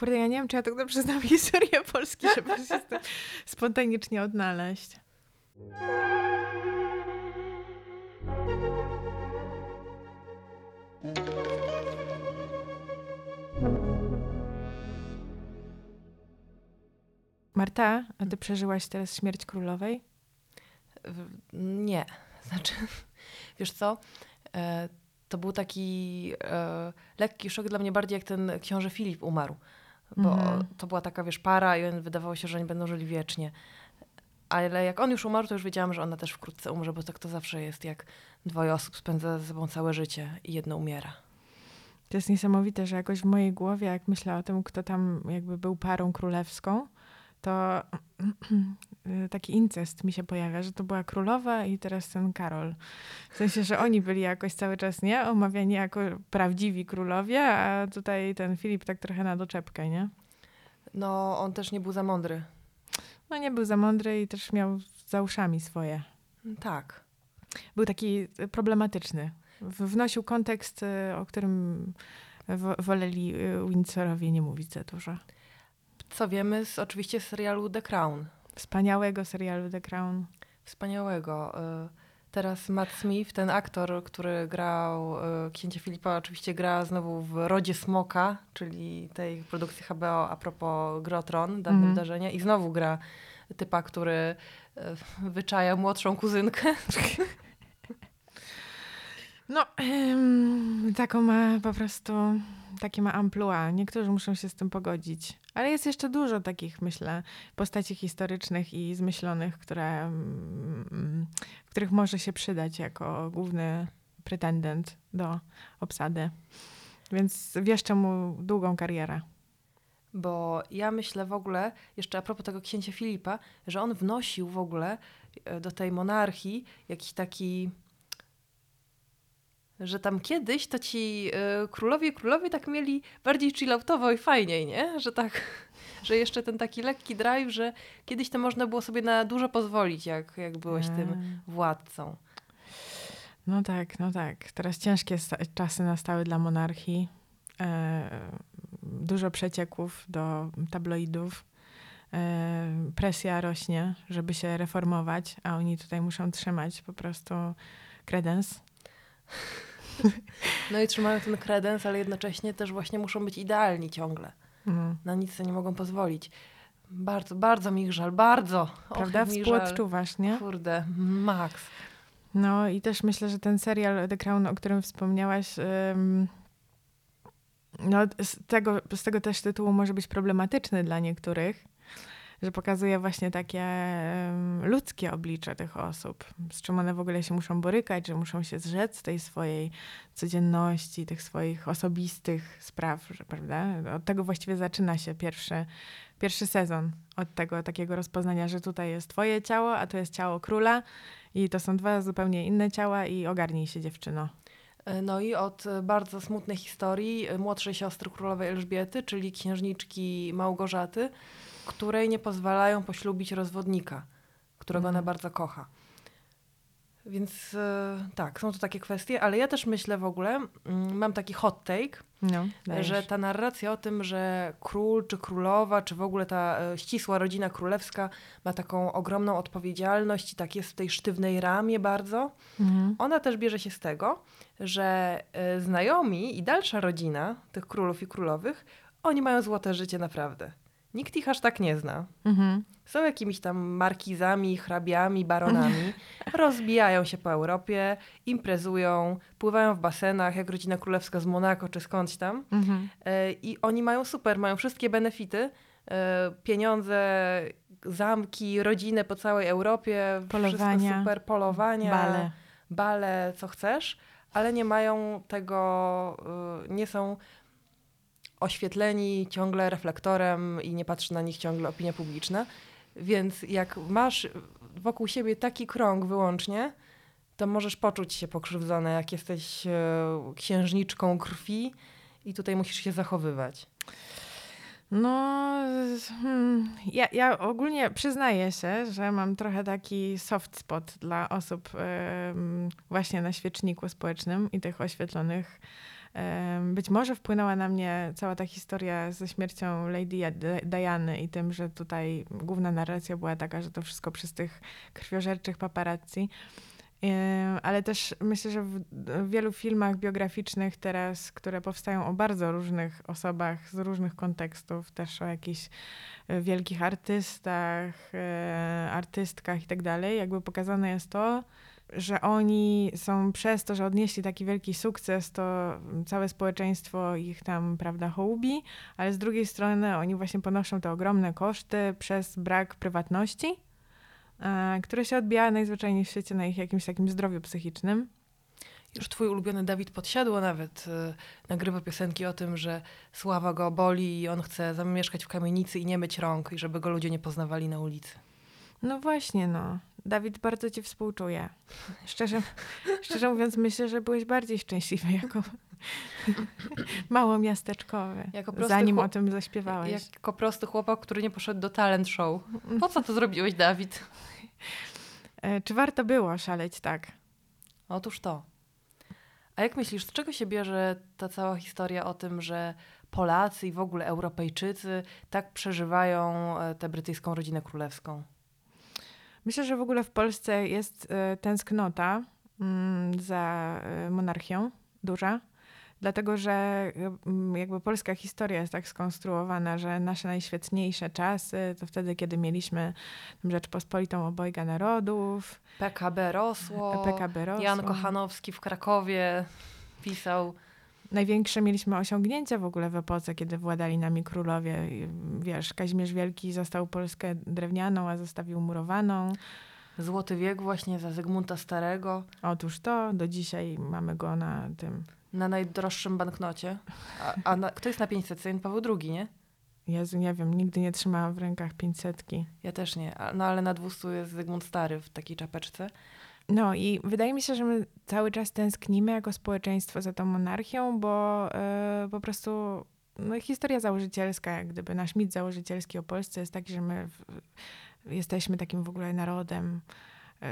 Kurde, ja nie wiem, czy ja tak dobrze znam historię Polski, żeby się z tym spontanicznie odnaleźć. Marta, a ty przeżyłaś teraz śmierć królowej? Nie. Znaczy, wiesz co? E, to był taki e, lekki szok dla mnie bardziej jak ten książę Filip umarł. Bo mhm. to była taka, wiesz, para i wydawało się, że oni będą żyli wiecznie. Ale jak on już umarł, to już wiedziałam, że ona też wkrótce umrze, bo tak to zawsze jest, jak dwoje osób spędza ze sobą całe życie i jedno umiera. To jest niesamowite, że jakoś w mojej głowie, jak myślę o tym, kto tam jakby był parą królewską, to taki incest mi się pojawia, że to była królowa i teraz ten Karol. W sensie, że oni byli jakoś cały czas, nie? Omawiani jako prawdziwi królowie, a tutaj ten Filip tak trochę na doczepkę, nie? No, on też nie był za mądry. No, nie był za mądry i też miał za uszami swoje. Tak. Był taki problematyczny. Wnosił kontekst, y, o którym woleli y, Windsorowie nie mówić za dużo co wiemy z oczywiście serialu The Crown. Wspaniałego serialu The Crown. Wspaniałego. Y, teraz Matt Smith, ten aktor, który grał y, księcia Filipa, oczywiście gra znowu w Rodzie Smoka, czyli tej produkcji HBO a propos Grotron, dawne mm. wydarzenia. I znowu gra typa, który y, wyczaja młodszą kuzynkę. No, taką ma po prostu, takie ma amplua. Niektórzy muszą się z tym pogodzić. Ale jest jeszcze dużo takich, myślę, postaci historycznych i zmyślonych, które, mm, w których może się przydać jako główny pretendent do obsady. Więc wieszczę mu długą karierę. Bo ja myślę w ogóle, jeszcze a propos tego księcia Filipa, że on wnosił w ogóle e, do tej monarchii jakiś taki że tam kiedyś to ci y, królowie królowie tak mieli bardziej chilloutowo i fajniej, nie? Że tak, że jeszcze ten taki lekki drive, że kiedyś to można było sobie na dużo pozwolić, jak, jak byłeś tym władcą. No tak, no tak. Teraz ciężkie czasy nastały dla monarchii. E, dużo przecieków do tabloidów. E, presja rośnie, żeby się reformować, a oni tutaj muszą trzymać po prostu kredens. No i trzymają ten kredens, ale jednocześnie też właśnie muszą być idealni ciągle. Mhm. Na nic sobie nie mogą pozwolić. Bardzo, bardzo mi ich żal, bardzo. Prawda? Współodczuwasz, nie? Kurde, max. No i też myślę, że ten serial The Crown, o którym wspomniałaś, ym, no z tego, z tego też tytułu może być problematyczny dla niektórych, że pokazuje właśnie takie ludzkie oblicze tych osób, z czym one w ogóle się muszą borykać, że muszą się zrzec tej swojej codzienności, tych swoich osobistych spraw, że, prawda? Od tego właściwie zaczyna się pierwszy, pierwszy sezon, od tego takiego rozpoznania, że tutaj jest twoje ciało, a to jest ciało króla i to są dwa zupełnie inne ciała i ogarnij się dziewczyno. E, no i od bardzo smutnej historii młodszej siostry królowej Elżbiety, czyli księżniczki Małgorzaty, której nie pozwalają poślubić rozwodnika, którego mm. ona bardzo kocha. Więc e, tak, są to takie kwestie, ale ja też myślę w ogóle, mm, mam taki hot take, no, że ta narracja o tym, że król czy królowa, czy w ogóle ta e, ścisła rodzina królewska ma taką ogromną odpowiedzialność i tak jest w tej sztywnej ramie bardzo, mhm. ona też bierze się z tego, że e, znajomi i dalsza rodzina tych królów i królowych, oni mają złote życie naprawdę. Nikt ich aż tak nie zna. Mhm. Są jakimiś tam markizami, hrabiami, baronami. rozbijają się po Europie, imprezują, pływają w basenach, jak rodzina królewska z Monako czy skądś tam. Mhm. E, I oni mają super, mają wszystkie benefity. E, pieniądze, zamki, rodzinę po całej Europie. Polowania. super, polowania. Bale. Bale, co chcesz. Ale nie mają tego, e, nie są oświetleni ciągle reflektorem i nie patrzy na nich ciągle opinia publiczna. Więc jak masz wokół siebie taki krąg wyłącznie, to możesz poczuć się pokrzywdzone, jak jesteś e, księżniczką krwi i tutaj musisz się zachowywać. No, hmm, ja, ja ogólnie przyznaję się, że mam trochę taki soft spot dla osób właśnie na świeczniku społecznym i tych oświetlonych Być może wpłynęła na mnie cała ta historia ze śmiercią Lady Diany i tym, że tutaj główna narracja była taka, że to wszystko przez tych krwiożerczych paparazzi. Ale też myślę, że w wielu filmach biograficznych teraz, które powstają o bardzo różnych osobach z różnych kontekstów, też o jakichś e, wielkich artystach, e, artystkach i tak dalej, jakby pokazane jest to, że oni są przez to, że odnieśli taki wielki sukces, to całe społeczeństwo ich tam, prawda, hołubi, ale z drugiej strony oni właśnie ponoszą te ogromne koszty przez brak prywatności, e, które się odbija najzwyczajniej w świecie na ich jakimś takim zdrowiu psychicznym. Już twój ulubiony Dawid Podsiadło nawet y, nagrywa piosenki o tym, że sława go boli i on chce zamieszkać w kamienicy i nie myć rąk i żeby go ludzie nie poznawali na ulicy. No właśnie, no. Dawid, bardzo ci współczuję. Szczerze, szczerze mówiąc, myślę, że byłeś bardziej szczęśliwy jako mało miasteczkowy, jako zanim o tym zaśpiewałeś. Jako prosty chłopak, który nie poszedł do talent show. Po co to zrobiłeś, Dawid? E, czy warto było szaleć tak? Otóż to. A jak myślisz, z czego się bierze ta cała historia o tym, że Polacy i w ogóle Europejczycy tak przeżywają e, tę brytyjską rodzinę królewską? Myślę, że w ogóle w Polsce jest e, tęsknota mm, za e, monarchią duża, dlatego że mm, jakby polska historia jest tak skonstruowana, że nasze najświetniejsze czasy to wtedy, kiedy mieliśmy Rzeczpospolitą obojga narodów. PKB rosło. PKB rosło. Jan Kochanowski w Krakowie pisał największe mieliśmy osiągnięcia w ogóle w epoce, kiedy władali nami królowie. Wiesz, Kazimierz Wielki został Polskę drewnianą, a zostawił murowaną. Złoty wiek właśnie za Zygmunta Starego. Otóż to, do dzisiaj mamy go na tym... Na najdroższym banknocie. A, a na, kto jest na 500? Jan Paweł II, nie? Jezu, nie wiem, nigdy nie trzymałam w rękach 500. Ja też nie, no ale na 200 jest Zygmunt Stary w takiej czapeczce. No i wydaje mi się, że my cały czas tęsknimy jako społeczeństwo za tą monarchią, bo yy, po prostu no, historia założycielska, jak gdyby nasz mit założycielski o Polsce jest taki, że my w, jesteśmy takim w ogóle narodem yy,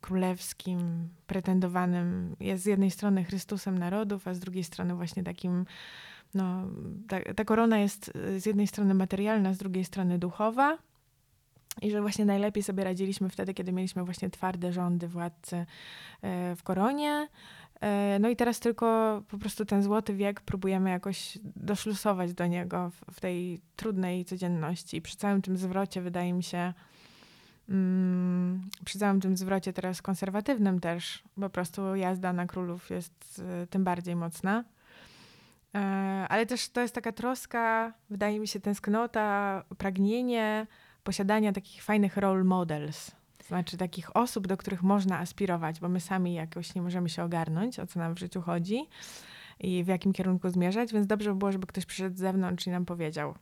królewskim, pretendowanym. Jest z jednej strony Chrystusem narodów, a z drugiej strony właśnie takim no, ta, ta korona jest z jednej strony materialna, z drugiej strony duchowa. I że właśnie najlepiej sobie radziliśmy wtedy, kiedy mieliśmy właśnie twarde rządy władcy e, w koronie. E, no i teraz tylko po prostu ten złoty wiek próbujemy jakoś doszlusować do niego w, tej trudnej codzienności. I przy całym tym zwrocie wydaje mi się, mm, przy całym tym zwrocie teraz konserwatywnym też, po prostu jazda na królów jest y, tym bardziej mocna. E, ale też to jest taka troska, wydaje mi się, tęsknota, pragnienie posiadania takich fajnych role models. Znaczy takich osób, do których można aspirować, bo my sami jakoś nie możemy się ogarnąć, o co nam w życiu chodzi i w jakim kierunku zmierzać, więc dobrze by było, żeby ktoś przyszedł z zewnątrz i nam powiedział.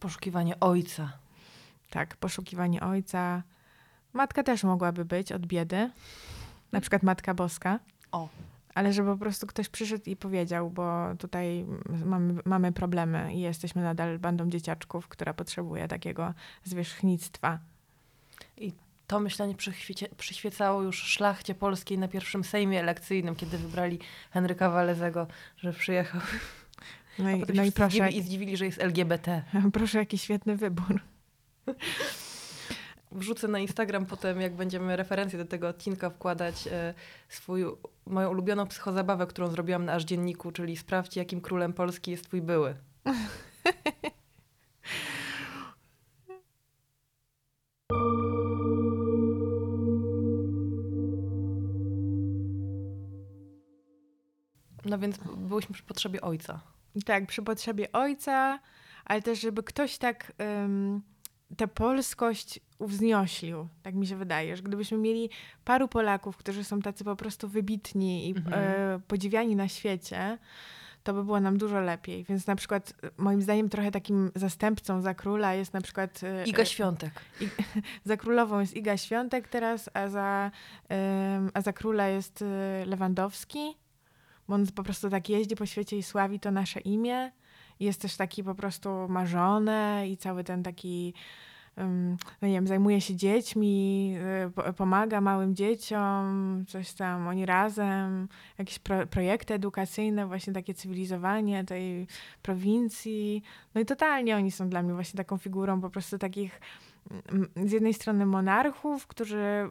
Poszukiwanie ojca. Tak, poszukiwanie ojca. Matka też mogłaby być od biedy. Na przykład Matka Boska. O ale żeby po prostu ktoś przyszedł i powiedział, bo tutaj mamy, mamy problemy i jesteśmy nadal bandą dzieciaczków, która potrzebuje takiego zwierzchnictwa. I to myślenie przyświecało już szlachcie polskiej na pierwszym sejmie elekcyjnym, kiedy wybrali Henryka Walezego, że przyjechał. No i, no i proszę. I zdziwili, że jest LGBT. Proszę, jaki świetny wybór. Wrzucę na Instagram potem, jak będziemy referencje do tego odcinka wkładać, e, swój, moją ulubioną psychozabawę, którą zrobiłam na aż dzienniku, czyli sprawdź, jakim królem Polski jest twój były. No więc byłyśmy przy potrzebie ojca. Tak, przy potrzebie ojca, ale też, żeby ktoś tak tę polskość uwznioślił, tak mi się wydaje, że gdybyśmy mieli paru Polaków, którzy są tacy po prostu wybitni i mhm. e, podziwiani na świecie, to by było nam dużo lepiej. Więc na przykład e, moim zdaniem trochę takim zastępcą za króla jest na przykład... E, Iga Świątek. I, za królową jest Iga Świątek teraz, a za, a za króla jest e, Lewandowski, bo on po prostu tak jeździ po świecie i sławi to nasze imię. Jest też taki po prostu marzone i cały ten taki no nie wiem, zajmuje się dziećmi, y, pomaga małym dzieciom, coś tam, oni razem, jakieś pro, projekty edukacyjne, właśnie takie cywilizowanie tej prowincji. No i totalnie oni są dla mnie właśnie taką figurą po prostu takich z jednej strony monarchów, którzy,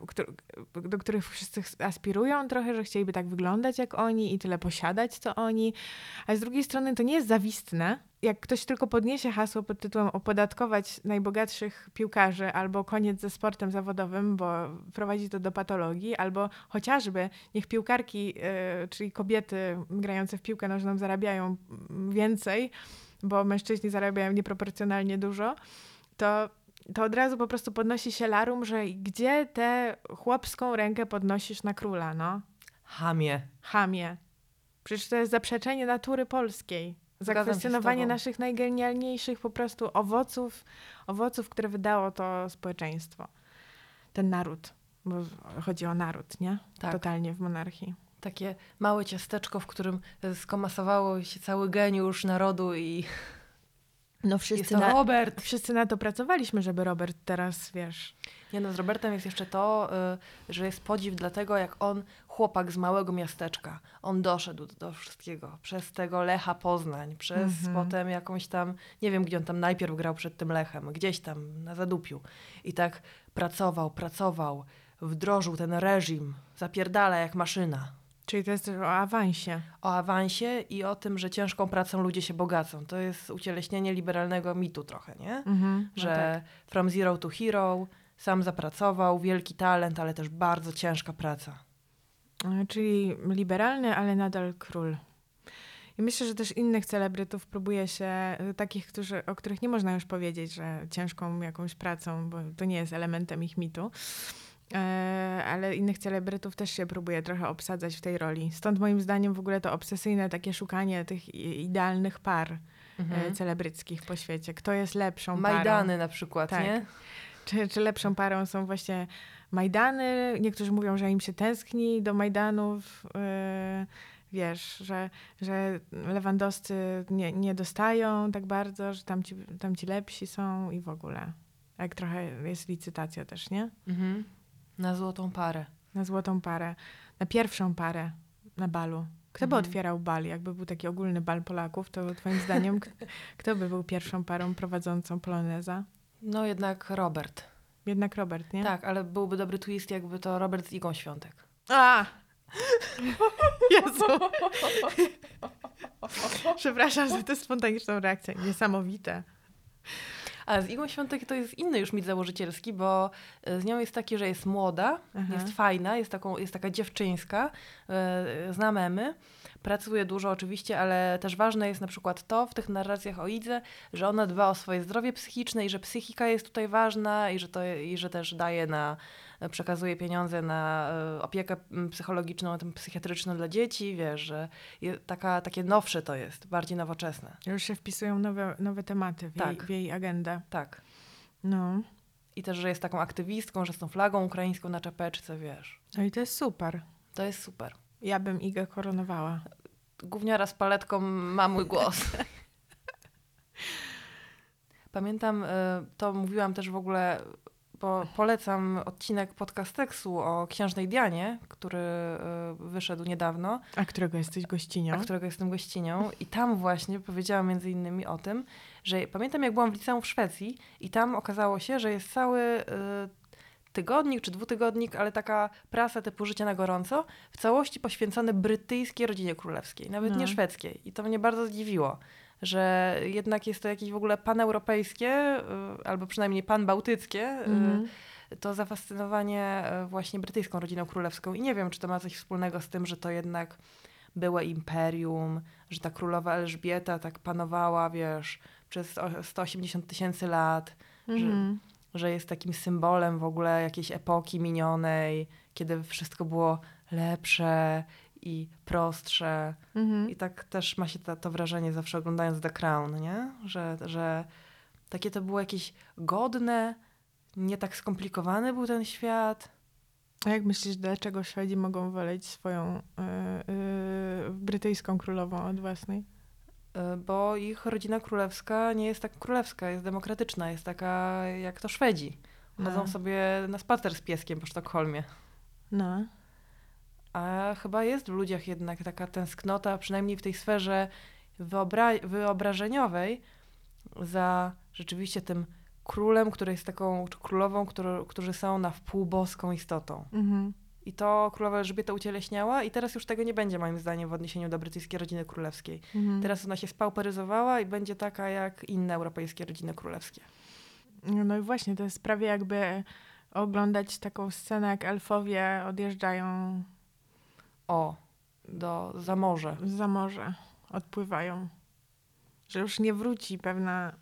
do których wszyscy aspirują trochę, że chcieliby tak wyglądać jak oni i tyle posiadać co oni, a z drugiej strony to nie jest zawistne. Jak ktoś tylko podniesie hasło pod tytułem opodatkować najbogatszych piłkarzy albo koniec ze sportem zawodowym, bo prowadzi to do patologii, albo chociażby niech piłkarki, yy, czyli kobiety grające w piłkę nożną zarabiają więcej, bo mężczyźni zarabiają nieproporcjonalnie dużo, to to od razu po prostu podnosi się larum, że gdzie tę chłopską rękę podnosisz na króla, no? Hamie. Hamie. Przecież to jest zaprzeczenie natury polskiej. Zakwestionowanie naszych najgenialniejszych po prostu owoców, owoców, które wydało to społeczeństwo. Ten naród. Bo chodzi o naród, nie? Tak. Totalnie w monarchii. Takie małe ciasteczko, w którym skomasowało się cały geniusz narodu i no wszyscy na, Robert. Wszyscy na to pracowaliśmy, żeby Robert teraz, wiesz... Nie no, z Robertem jest jeszcze to, y, że jest podziw dlatego, jak on, chłopak z małego miasteczka, on doszedł do wszystkiego. Przez tego Lecha Poznań, przez mm-hmm. potem jakąś tam, nie wiem gdzie on tam najpierw grał przed tym Lechem, gdzieś tam na Zadupiu. I tak pracował, pracował, wdrożył ten reżim, zapierdala jak maszyna. Czyli to jest o awansie. O awansie i o tym, że ciężką pracą ludzie się bogacą. To jest ucieleśnienie liberalnego mitu trochę, nie? Mhm, no że no tak. from zero to hero, sam zapracował, wielki talent, ale też bardzo ciężka praca. E, czyli liberalny, ale nadal król. I myślę, że też innych celebrytów próbuje się, e, takich, którzy, o których nie można już powiedzieć, że ciężką jakąś pracą, bo to nie jest elementem ich mitu ale innych celebrytów też się próbuje trochę obsadzać w tej roli. Stąd moim zdaniem w ogóle to obsesyjne takie szukanie tych idealnych par e, mhm. celebryckich po świecie. Kto jest lepszą Majdany parą? Majdany na przykład, tak. nie? Czy, czy lepszą parą są właśnie Majdany? Niektórzy mówią, że im się tęskni do Majdanów. Yy, wiesz, że, że lewandowscy nie, nie dostają tak bardzo, że tam ci, tam ci lepsi są i w ogóle. Jak trochę jest licytacja też, nie? Mhm. Na złotą parę. Na złotą parę. Na pierwszą parę na balu. Kto mhm. by otwierał bal? Jakby był taki ogólny bal Polaków, to twoim zdaniem kto by był pierwszą parą prowadzącą poloneza? No jednak Robert. Jednak Robert, nie? Tak, ale byłby dobry twist, jakby to Robert z Igą Świątek. A! Jezu! Przepraszam za tę spontaniczną reakcję. Niesamowite. A z Igą Świątek to jest inny już mit założycielski, bo e, z nią jest taki, że jest młoda, Aha. jest fajna, jest, taką, jest taka dziewczyńska, e, zna memy, pracuje dużo oczywiście, ale też ważne jest na przykład to w tych narracjach o Idze, że ona dba o swoje zdrowie psychiczne i że psychika jest tutaj ważna i że, to, i że też daje na przekazuje pieniądze na e, opiekę psychologiczną, psychiatryczną dla dzieci, wiesz, że taka, takie nowsze to jest, bardziej nowoczesne. Już się wpisują nowe, nowe tematy w, tak. jej, w jej agendę. Tak. No. I też, że jest taką aktywistką, że z tą flagą ukraińską na czapeczce, wiesz. No i to jest super. To jest super. Ja bym Igę koronowała. Gówniara z paletką ma mój głos. Pamiętam, e, to mówiłam też w ogóle bo polecam odcinek podcasteksu o księżnej Dianie, który y, wyszedł niedawno. A którego jesteś gościnią. A którego jestem gościnią. I tam właśnie powiedziałam między innymi o tym, że pamiętam jak byłam w liceum w Szwecji i tam okazało się, że jest cały y, tygodnik czy dwutygodnik, ale taka prasa typu Życie na gorąco, w całości poświęcony brytyjskiej rodzinie królewskiej, nawet no. nie szwedzkiej. I to mnie bardzo zdziwiło że jednak jest to jakieś w ogóle paneuropejskie, y, albo przynajmniej panbałtyckie, mm. to zafascynowanie y, właśnie brytyjską rodziną królewską. I nie wiem, czy to ma coś wspólnego z tym, że to jednak byłe imperium, że ta królowa Elżbieta tak panowała, wiesz, przez 180 tysięcy lat, mm. że, mhm. że jest takim symbolem w ogóle jakiejś epoki minionej, kiedy wszystko było lepsze i prostsze. Mhm. I tak też ma się to, to wrażenie zawsze oglądając The Crown, nie? Że, że takie to było jakieś godne, nie tak skomplikowany był ten świat. A jak myślisz, dlaczego Szwedzi mogą woleć swoją yy, yy, brytyjską królową od własnej? y, bo ich rodzina królewska nie jest tak królewska, jest demokratyczna, jest taka jak to Szwedzi. Chodzą No. sobie na spacer z pieskiem po Sztokholmie. No. A chyba jest w ludziach jednak taka tęsknota, przynajmniej w tej sferze wyobra- wyobrażeniowej, za rzeczywiście tym królem, który jest taką, czy królową, którzy, którzy są na wpół boską istotą. Mhm. I to królowa Elżbieta ucieleśniała i teraz już tego nie będzie moim zdaniem w odniesieniu do brytyjskiej rodziny królewskiej. Mhm. Teraz ona się spauperyzowała i będzie taka jak inne europejskie rodziny królewskie. No i właśnie, to jest prawie jakby oglądać taką scenę, jak elfowie odjeżdżają O, do, za morze. za morze, odpływają. Że już nie wróci pewna,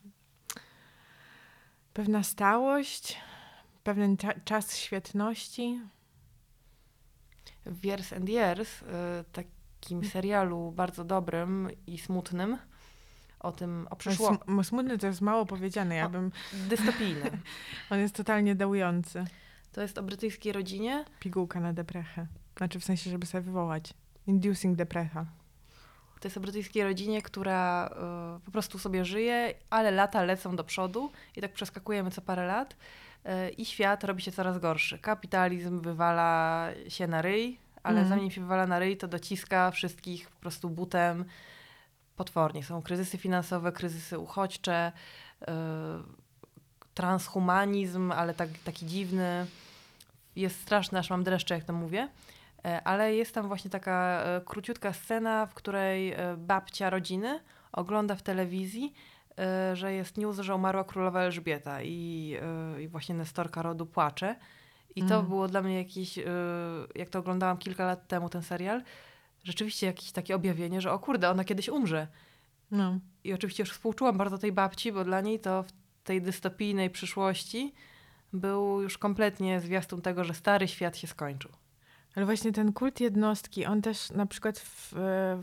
pewna stałość, pewien cza- czas świetności. W Years and Years, y, takim serialu bardzo dobrym i smutnym, o tym, o przyszło... Sm- smutny to jest mało powiedziane, ja bym, dystopijnym. on jest totalnie dołujący. To jest o brytyjskiej rodzinie, Pigułka na deprechę. Znaczy w sensie, żeby sobie wywołać. Inducing deprecha. To jest o brytyjskiej rodzinie, która y, po prostu sobie żyje, ale lata lecą do przodu i tak przeskakujemy co parę lat y, i świat robi się coraz gorszy. Kapitalizm wywala się na ryj, ale Mhm. zanim się wywala na ryj, to dociska wszystkich po prostu butem potwornie. Są kryzysy finansowe, kryzysy uchodźcze, y, transhumanizm, ale tak, taki dziwny. Jest straszny, aż mam dreszcze, jak to mówię. E, Ale jest tam właśnie taka e, króciutka scena, w której e, babcia rodziny ogląda w telewizji, że jest news, że umarła królowa Elżbieta i, i właśnie Nestorka rodu płacze. I to Mm. było dla mnie jakieś, jak to oglądałam kilka lat temu ten serial, rzeczywiście jakieś takie objawienie, że o kurde, ona kiedyś umrze. No. I oczywiście już współczułam bardzo tej babci, bo dla niej to w tej dystopijnej przyszłości był już kompletnie zwiastun tego, że stary świat się skończył. Ale właśnie ten kult jednostki, on też na przykład w,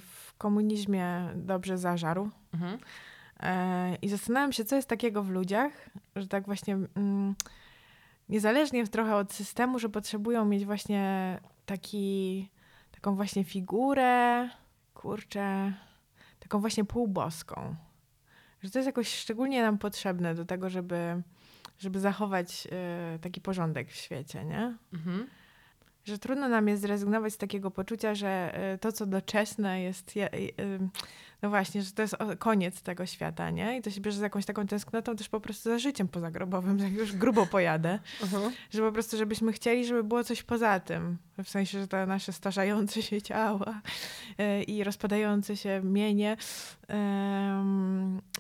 w komunizmie dobrze zażarł. Mhm. E, I zastanawiam się, co jest takiego w ludziach, że tak właśnie mm, niezależnie trochę od systemu, że potrzebują mieć właśnie taki, taką właśnie figurę, kurczę, taką właśnie półboską. Że to jest jakoś szczególnie nam potrzebne do tego, żeby, żeby zachować e, taki porządek w świecie, nie? Mhm. Że trudno nam jest zrezygnować z takiego poczucia, że y, to, co doczesne jest, je, y, no właśnie, że to jest koniec tego świata, nie? I to się bierze z jakąś taką tęsknotą też po prostu za życiem pozagrobowym, że jak już grubo pojadę, Mhm. że po prostu, żebyśmy chcieli, żeby było coś poza tym. W sensie, że to nasze starzejące się ciała y, i rozpadające się mienie,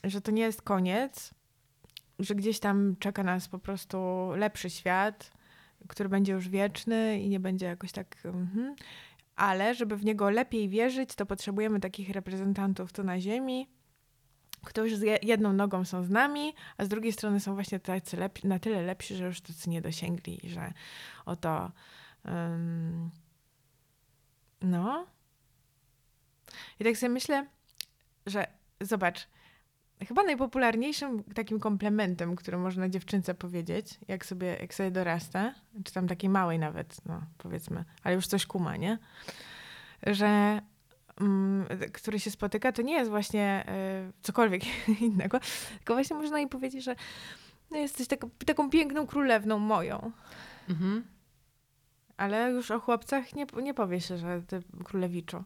że to nie jest koniec, że gdzieś tam czeka nas po prostu lepszy świat, który będzie już wieczny i nie będzie jakoś tak. mhm. Ale żeby w niego lepiej wierzyć, to potrzebujemy takich reprezentantów tu na Ziemi, którzy z je- jedną nogą są z nami, a z drugiej strony są właśnie tacy na tyle lepsi, że już tacy nie dosięgli, że oto. ym, no. I tak sobie myślę, że zobacz, chyba najpopularniejszym takim komplementem, który można dziewczynce powiedzieć, jak sobie, jak sobie dorasta, czy tam takiej małej nawet, no powiedzmy, ale już coś kuma, nie? Że mm, który się spotyka, to nie jest właśnie y, cokolwiek innego, tylko właśnie można jej powiedzieć, że no, jesteś taką, taką piękną królewną moją. Mhm. Ale już o chłopcach nie, nie powie się, że ty królewiczo.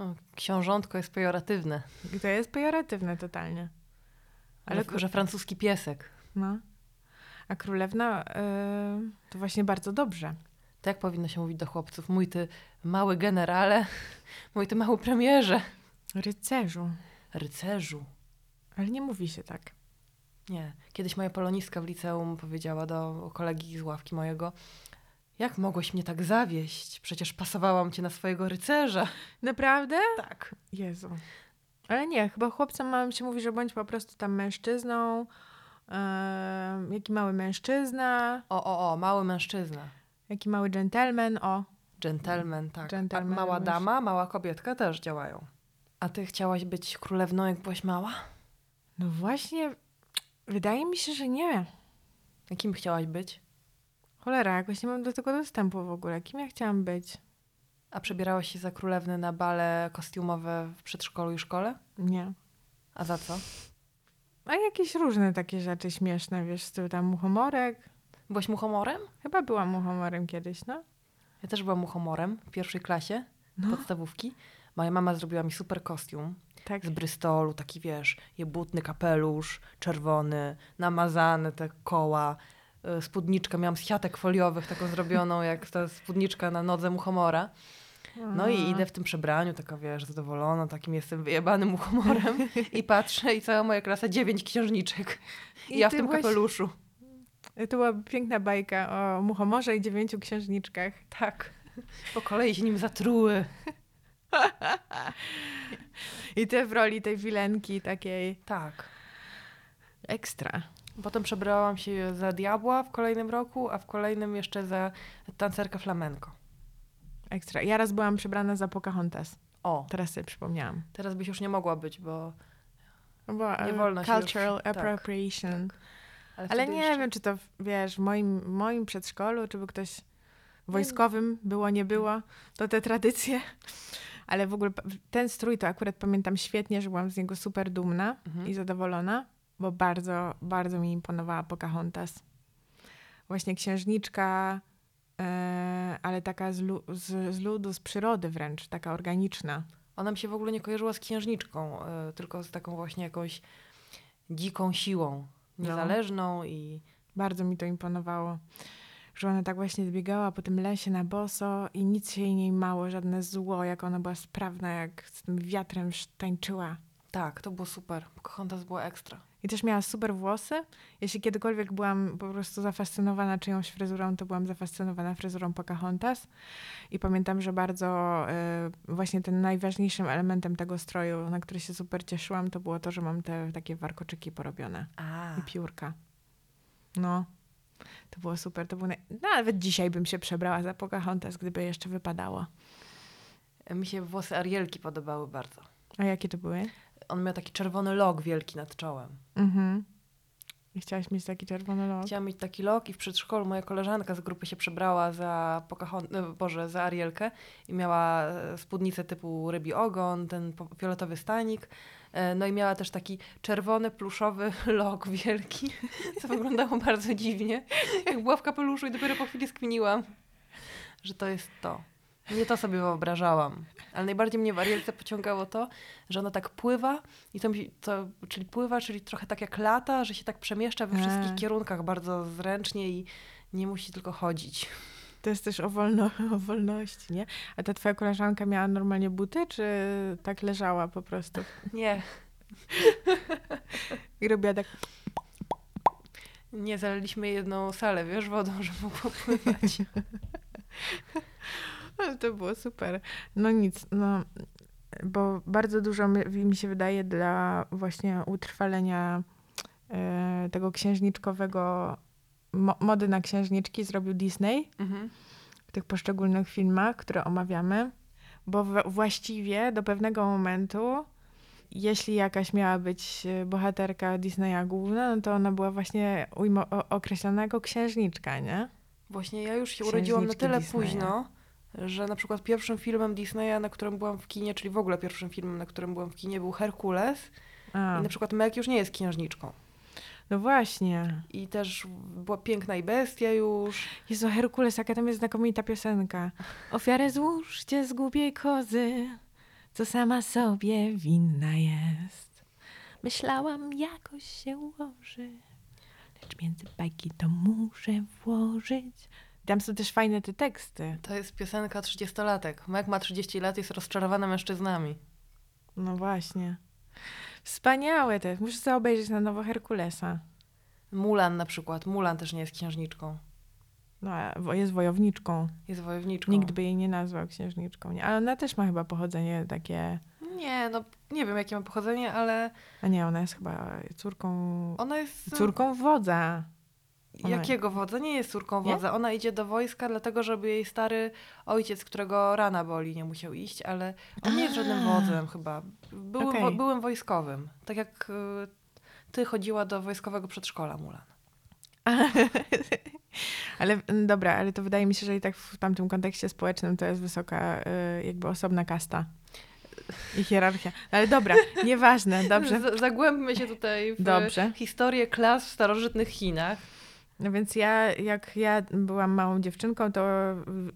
O, książątko jest pejoratywne. To jest pejoratywne totalnie. Ale że francuski piesek. No. A królewna y, to właśnie bardzo dobrze. Tak powinno się mówić do chłopców. Mój ty mały generale, mój ty mały premierze. Rycerzu. Rycerzu. Ale nie mówi się tak. Nie. Kiedyś moja polonistka w liceum powiedziała do kolegi z ławki mojego jak mogłeś mnie tak zawieść? Przecież pasowałam cię na swojego rycerza. Naprawdę? Tak. Jezu. Ale nie, chyba chłopcom małym się mówi, że bądź po prostu tam mężczyzną. em, jaki mały mężczyzna, O, o, o, mały mężczyzna. jaki mały dżentelmen, o. Gentleman, tak. Gentleman, mała masz- dama, mała kobietka też działają. A ty chciałaś być królewną, jak byłaś mała? No właśnie, wydaje mi się, że nie. Jakim chciałaś być? Cholera, jakoś nie mam do tego dostępu w ogóle. Kim ja chciałam być? A przebierałaś się za królewny na bale kostiumowe w przedszkolu i szkole? Nie. A za co? A jakieś różne takie rzeczy śmieszne, wiesz, z tyłu tam muchomorek. Byłaś muchomorem? Chyba byłam muchomorem kiedyś, no. Ja też byłam muchomorem w pierwszej klasie No. podstawówki. Moja mama zrobiła mi super kostium Tak. z Bristolu, taki wiesz, jebutny kapelusz, czerwony, namazane te koła, spódniczkę miałam z siatek foliowych, taką zrobioną jak ta spódniczka na nodze muchomora. No i idę w tym przebraniu, taka wiesz, zadowolona, takim jestem wyjebanym muchomorem i patrzę i cała moja klasa dziewięć księżniczek. I, I ja w ty tym byłaś- kapeluszu. To była piękna bajka o muchomorze i dziewięciu księżniczkach. Tak. Po kolei się nim zatruły. I ty w roli tej wilenki takiej Tak. ekstra. Potem przebrałam się za diabła w kolejnym roku, a w kolejnym jeszcze za tancerkę flamenko. Ekstra. Ja raz byłam przebrana za Pocahontas. O, Teraz sobie przypomniałam. teraz byś już nie mogła być, bo... No Bo, Nie e, wolno się Cultural już- tak, appropriation. Ale, Ale wtedy nie jeszcze- wiem, czy to, wiesz, w moim, moim przedszkolu, czy by ktoś wojskowym było, nie było, to te tradycje. Ale w ogóle ten strój to akurat pamiętam świetnie, że byłam z niego super dumna Mhm. i zadowolona, bo bardzo, bardzo mi imponowała Pocahontas. Właśnie księżniczka, e, ale taka z, lu- z, z ludu, z przyrody wręcz, taka organiczna. Ona mi się w ogóle nie kojarzyła z księżniczką, y, tylko z taką właśnie jakąś dziką siłą. No. Niezależną i... Bardzo mi to imponowało, że ona tak właśnie zbiegała po tym lesie na boso i nic się jej nie mało, żadne zło, jak ona była sprawna, jak z tym wiatrem tańczyła. Tak, to było super. Pocahontas była ekstra. I też miała super włosy. Jeśli kiedykolwiek byłam po prostu zafascynowana czyjąś fryzurą, to byłam zafascynowana fryzurą Pocahontas. I pamiętam, że bardzo y, właśnie ten najważniejszym elementem tego stroju, na który się super cieszyłam, to było to, że mam te takie warkoczyki porobione. A, i piórka. No, to było super. To było no, nawet dzisiaj bym się przebrała za Pocahontas, gdyby jeszcze wypadało. mi się włosy Arielki podobały bardzo. A jakie to były? On miał taki czerwony lok wielki nad czołem. Mhm. I chciałaś mieć taki czerwony los? Chciałam mieć taki lok i w przedszkolu moja koleżanka z grupy się przebrała za Pocahont- e, Boże, za Arielkę i miała e, spódnicę typu rybi ogon, ten fioletowy stanik. E, No i miała też taki czerwony, pluszowy lok wielki, co wyglądało bardzo dziwnie. Jak była w kapeluszu i dopiero po chwili skminiłam, że to jest to. Nie to sobie wyobrażałam. Ale najbardziej mnie w Arielce pociągało to, że ona tak pływa i to, mi, to czyli pływa, czyli trochę tak jak lata, że się tak przemieszcza we wszystkich kierunkach bardzo zręcznie i nie musi tylko chodzić. To jest też o, wolno, o wolności, nie? A ta twoja koleżanka miała normalnie buty, czy tak leżała po prostu? Nie, I robiła tak... nie zaliliśmy jedną salę, wiesz, wodą, że mogło pływać. Ale to było super. No nic, no... Bo bardzo dużo mi, mi się wydaje dla właśnie utrwalenia e, tego księżniczkowego... Mo, mody na księżniczki zrobił Disney. Mhm. w tych poszczególnych filmach, które omawiamy, bo w, właściwie do pewnego momentu, jeśli jakaś miała być e, bohaterka Disneya główna, no to ona była właśnie ujmo, określona jako księżniczka, nie? Właśnie ja już się urodziłam na tyle Disneya. późno, że na przykład pierwszym filmem Disneya, na którym byłam w kinie, czyli w ogóle pierwszym filmem, na którym byłam w kinie, był Herkules. A, I na przykład Meg już nie jest księżniczką. no właśnie. I też była piękna i bestia już. Jezu, Herkules, jaka tam jest znakomita piosenka. Ofiarę złóżcie z głupiej kozy, co sama sobie winna jest. Myślałam, jakoś się ułoży, lecz między bajki to muszę włożyć. Tam są też fajne te teksty. To jest piosenka 30-latek. Meg ma 30 lat, jest rozczarowana mężczyznami. No właśnie. Wspaniałe te. Muszę sobie obejrzeć na nowo Herkulesa. Mulan na przykład. Mulan też nie jest księżniczką. No, jest wojowniczką. Jest wojowniczką. Nikt by jej nie nazwał księżniczką. Nie? Ale ona też ma chyba pochodzenie takie... Nie, no nie wiem jakie ma pochodzenie, ale A nie, ona jest chyba córką... ona jest... Córką wodza. Ona- Jakiego wodza? Nie jest córką Nie? wodza. Ona idzie do wojska, dlatego żeby jej stary ojciec, którego rana boli, nie musiał iść, ale on nie jest żadnym wodzem chyba. Były, Okej. wo, byłem wojskowym. Tak jak y, ty chodziła do wojskowego przedszkola, Mulan. Ale mm, dobra, ale to wydaje mi się, że i tak w tamtym kontekście społecznym to jest wysoka, y, jakby osobna kasta. I hierarchia. No ale dobra, nieważne, dobrze. Z- Zagłębmy się tutaj w Dobrze. historię klas w starożytnych Chinach. No więc ja, jak ja byłam małą dziewczynką, to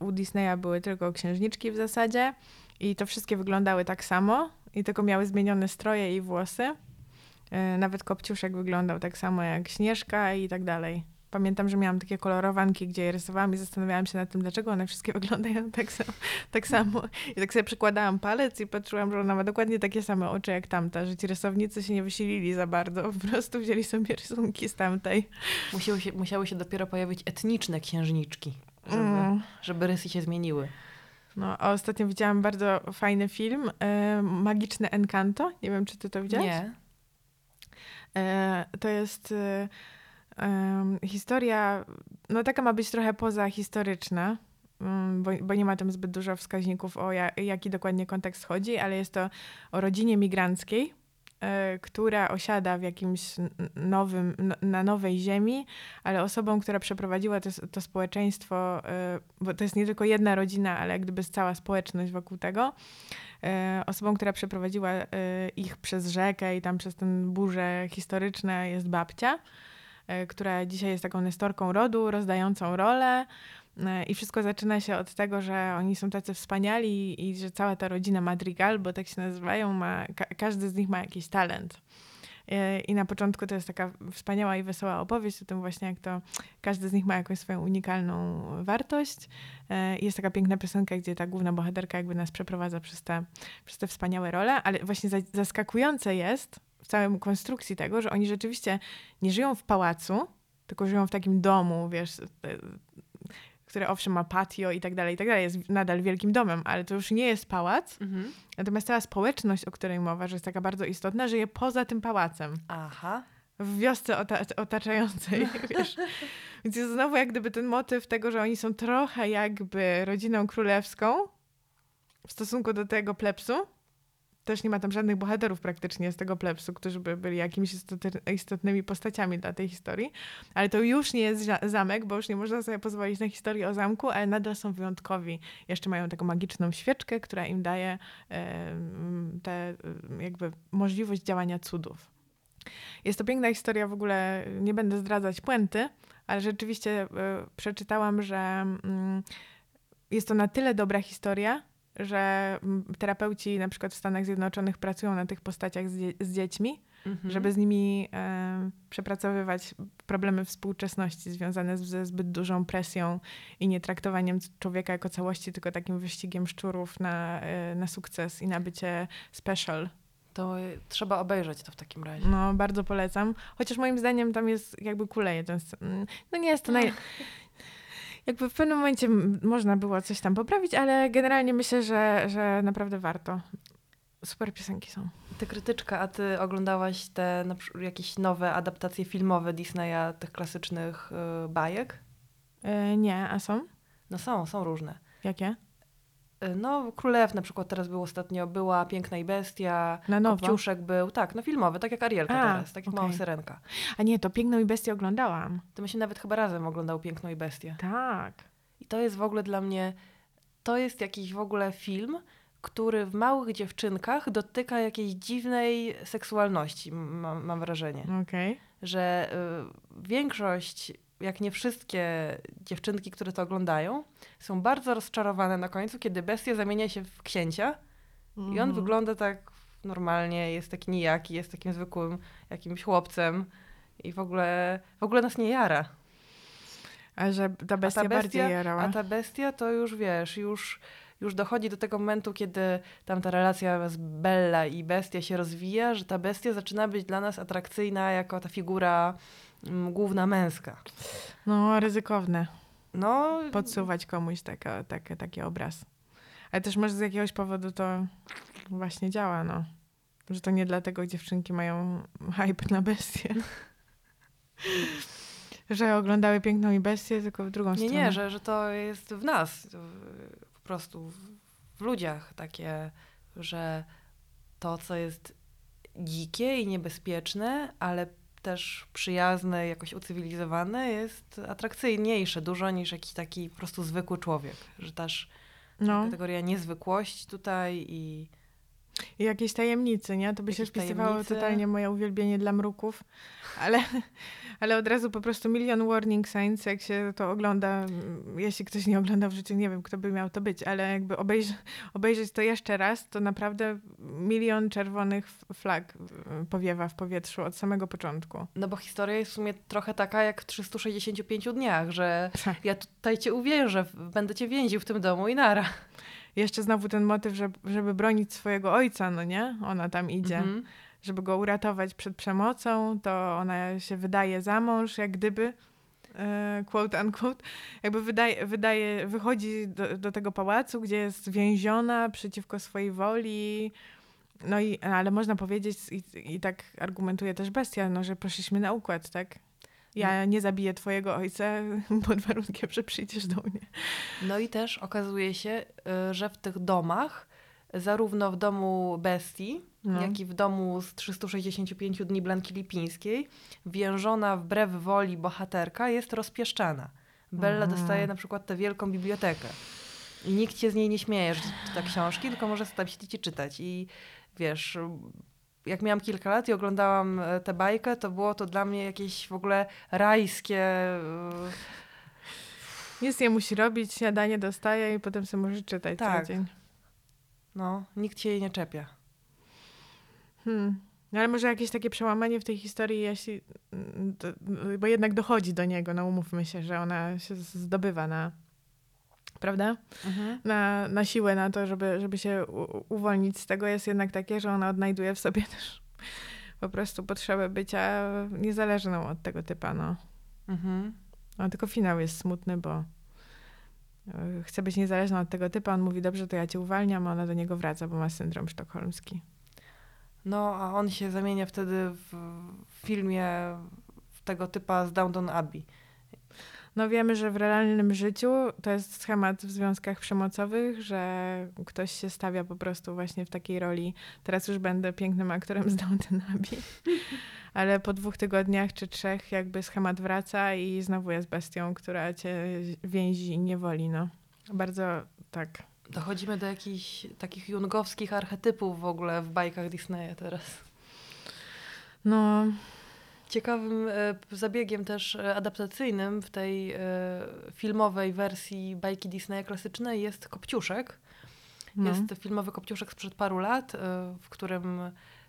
u Disneya były tylko księżniczki w zasadzie i to wszystkie wyglądały tak samo i tylko miały zmienione stroje i włosy. E, Nawet Kopciuszek wyglądał tak samo jak Śnieżka i tak dalej. Pamiętam, że miałam takie kolorowanki, gdzie je rysowałam i zastanawiałam się nad tym, dlaczego one wszystkie wyglądają tak samo. Tak samo. I tak sobie przykładałam palec i patrzyłam, że ona ma dokładnie takie same oczy jak tamta, że ci rysownicy się nie wysilili za bardzo, po prostu wzięli sobie rysunki z tamtej. Musiały się, musiały się dopiero pojawić etniczne księżniczki, żeby, Mm. żeby rysy się zmieniły. No, a ostatnio widziałam bardzo fajny film, e, Magiczne Encanto. Nie wiem, czy ty to widziałeś? Nie. E, to jest e, em, historia, no taka ma być trochę pozahistoryczna, mm, bo, bo nie ma tam zbyt dużo wskaźników o ja, jaki dokładnie kontekst chodzi, ale jest to o rodzinie migranckiej, e, która osiada w jakimś nowym, n- na nowej ziemi, ale osobą, która przeprowadziła to, to społeczeństwo, e, bo to jest nie tylko jedna rodzina, ale jak gdyby cała społeczność wokół tego, e, osobą, która przeprowadziła ich przez rzekę i tam przez ten burze historyczne jest babcia, która dzisiaj jest taką nestorką rodu, rozdającą rolę. E, I wszystko zaczyna się od tego, że oni są tacy wspaniali i że cała ta rodzina Madrigal, bo tak się nazywają, ma, ka- każdy z nich ma jakiś talent. E, I na początku to jest taka wspaniała i wesoła opowieść o tym właśnie, jak to każdy z nich ma jakąś swoją unikalną wartość. E, Jest taka piękna piosenka, gdzie ta główna bohaterka jakby nas przeprowadza przez te, przez te wspaniałe role, ale właśnie za- zaskakujące jest w całej konstrukcji tego, że oni rzeczywiście nie żyją w pałacu, tylko żyją w takim domu, wiesz, e, które owszem ma patio i tak dalej, i tak dalej, jest nadal wielkim domem, ale to już nie jest pałac, Mhm. natomiast cała społeczność, o której mowa, że jest taka bardzo istotna, żyje poza tym pałacem Aha. w wiosce ota- otaczającej, wiesz. Więc jest znowu jak gdyby ten motyw tego, że oni są trochę jakby rodziną królewską w stosunku do tego plebsu. Też nie ma tam żadnych bohaterów praktycznie z tego plebsu, którzy by byli jakimiś istotnymi postaciami dla tej historii. Ale to już nie jest za- zamek, bo już nie można sobie pozwolić na historię o zamku, ale nadal są wyjątkowi. Jeszcze mają taką magiczną świeczkę, która im daje tę jakby możliwość działania cudów. Jest to piękna historia, w ogóle nie będę zdradzać puenty, ale rzeczywiście e, przeczytałam, że mm, jest to na tyle dobra historia, że terapeuci na przykład w Stanach Zjednoczonych pracują na tych postaciach z, dzie- z dziećmi, Mhm. żeby z nimi e, przepracowywać problemy współczesności związane z, ze zbyt dużą presją i nie traktowaniem człowieka jako całości, tylko takim wyścigiem szczurów na, e, na sukces i na bycie special. To trzeba obejrzeć to w takim razie. No, bardzo polecam. Chociaż moim zdaniem tam jest jakby kuleje ten mm, No nie jest to naj... Jakby w pewnym momencie można było coś tam poprawić, ale generalnie myślę, że, że naprawdę warto. Super piosenki są. Ty krytyczka, a ty oglądałaś te na jakieś nowe adaptacje filmowe Disneya, tych klasycznych y, bajek? E, nie, a są? No są, są różne. Jakie? Y, No, Królew na przykład teraz był ostatnio, była Piękna i Bestia, Na nowo? Kopciuszek był, tak, no filmowy, tak jak Arielka A, teraz, tak jak okej. Mała Syrenka. A nie, to Piękną i Bestię oglądałam. To my się nawet chyba razem oglądał Piękną i Bestię. Tak. I to jest w ogóle dla mnie, to jest jakiś w ogóle film, który w małych dziewczynkach dotyka jakiejś dziwnej seksualności, mam, mam wrażenie. Okej. Że y, większość, jak nie wszystkie dziewczynki, które to oglądają, są bardzo rozczarowane na końcu, kiedy bestia zamienia się w księcia i on Mhm. wygląda tak normalnie, jest taki nijaki, jest takim zwykłym jakimś chłopcem i w ogóle, w ogóle nas nie jara. A że ta bestia, a ta bardziej bestia, jarała. a ta bestia to już wiesz, już, już dochodzi do tego momentu, kiedy tam ta relacja z Bella i bestia się rozwija, że ta bestia zaczyna być dla nas atrakcyjna jako ta figura mm, główna męska. No, ryzykowne. No, Podsuwać komuś taka, taka, taki obraz. Ale też może z jakiegoś powodu to właśnie działa, no. Że to nie dlatego dziewczynki mają hype na bestię. że oglądały Piękną i Bestię, tylko w drugą nie, stronę. nie, że, że to jest w nas, po prostu w, w ludziach takie, że to, co jest dzikie i niebezpieczne, ale też przyjazne, jakoś ucywilizowane, jest atrakcyjniejsze dużo niż jakiś taki po prostu zwykły człowiek. Że też no. kategoria niezwykłość tutaj i jakieś tajemnicy, nie? To by jakieś się wpisywało totalnie moje uwielbienie dla mruków, ale, ale od razu po prostu milion warning signs, jak się to ogląda. Jeśli ktoś nie ogląda w życiu, nie wiem, kto by miał to być, ale jakby obejrz obejrzeć to jeszcze raz, to naprawdę milion czerwonych flag powiewa w powietrzu od samego początku. No bo historia jest w sumie trochę taka jak w 365 dniach, że tak. ja tutaj cię uwierzę, będę cię więził w tym domu i nara jeszcze znowu ten motyw, żeby, żeby bronić swojego ojca, no nie? Ona tam idzie. Mhm. Żeby go uratować przed przemocą, to ona się wydaje za mąż, jak gdyby, e, quote unquote, jakby wydaje, wydaje wychodzi do, do tego pałacu, gdzie jest więziona przeciwko swojej woli. No i, ale można powiedzieć, i, i tak argumentuje też bestia, no, że poszliśmy na układ, tak? Ja nie zabiję twojego ojca pod warunkiem, że przyjdziesz do mnie. No i też okazuje się, y, że w tych domach, zarówno w domu Bestii, no. jak i w domu z 365 dni Blanki Lipińskiej, więżona wbrew woli bohaterka jest rozpieszczana. Bella Aha. dostaje na przykład tę wielką bibliotekę. I nikt się z niej nie śmieje, że czyta książki, tylko może sobie tam siedzieć i czytać. I wiesz, jak miałam kilka lat i oglądałam e, tę bajkę, to było to dla mnie jakieś w ogóle rajskie. E, Nic nie musi robić, śniadanie dostaje i potem sobie może czytać tak. cały dzień. No, nikt się jej nie czepia. Hmm. No ale może jakieś takie przełamanie w tej historii, jeśli, mm, bo jednak dochodzi do niego, no umówmy się, że ona się zdobywa na prawda? Mhm. Na, na siłę na to, żeby, żeby się u, uwolnić z tego, jest jednak takie, że ona odnajduje w sobie też po prostu potrzebę bycia niezależną od tego typa, no. Mhm. No, tylko finał jest smutny, bo e, chce być niezależna od tego typa, on mówi, dobrze, to ja cię uwalniam, a ona do niego wraca, bo ma syndrom sztokholmski. No, a on się zamienia wtedy w filmie tego typa z Downton Abbey no wiemy, że w realnym życiu to jest schemat w związkach przemocowych, że ktoś się stawia po prostu właśnie w takiej roli. Teraz już będę pięknym aktorem z Downton Abbey. Ale po dwóch tygodniach czy trzech jakby schemat wraca i znowu jest bestią, która cię więzi i niewoli. No. Bardzo tak. Dochodzimy do jakichś takich jungowskich archetypów w ogóle w bajkach Disneya teraz. No, Ciekawym e, zabiegiem też e, adaptacyjnym w tej e, filmowej wersji bajki Disneya klasycznej jest Kopciuszek. No. Jest filmowy Kopciuszek sprzed paru lat, w którym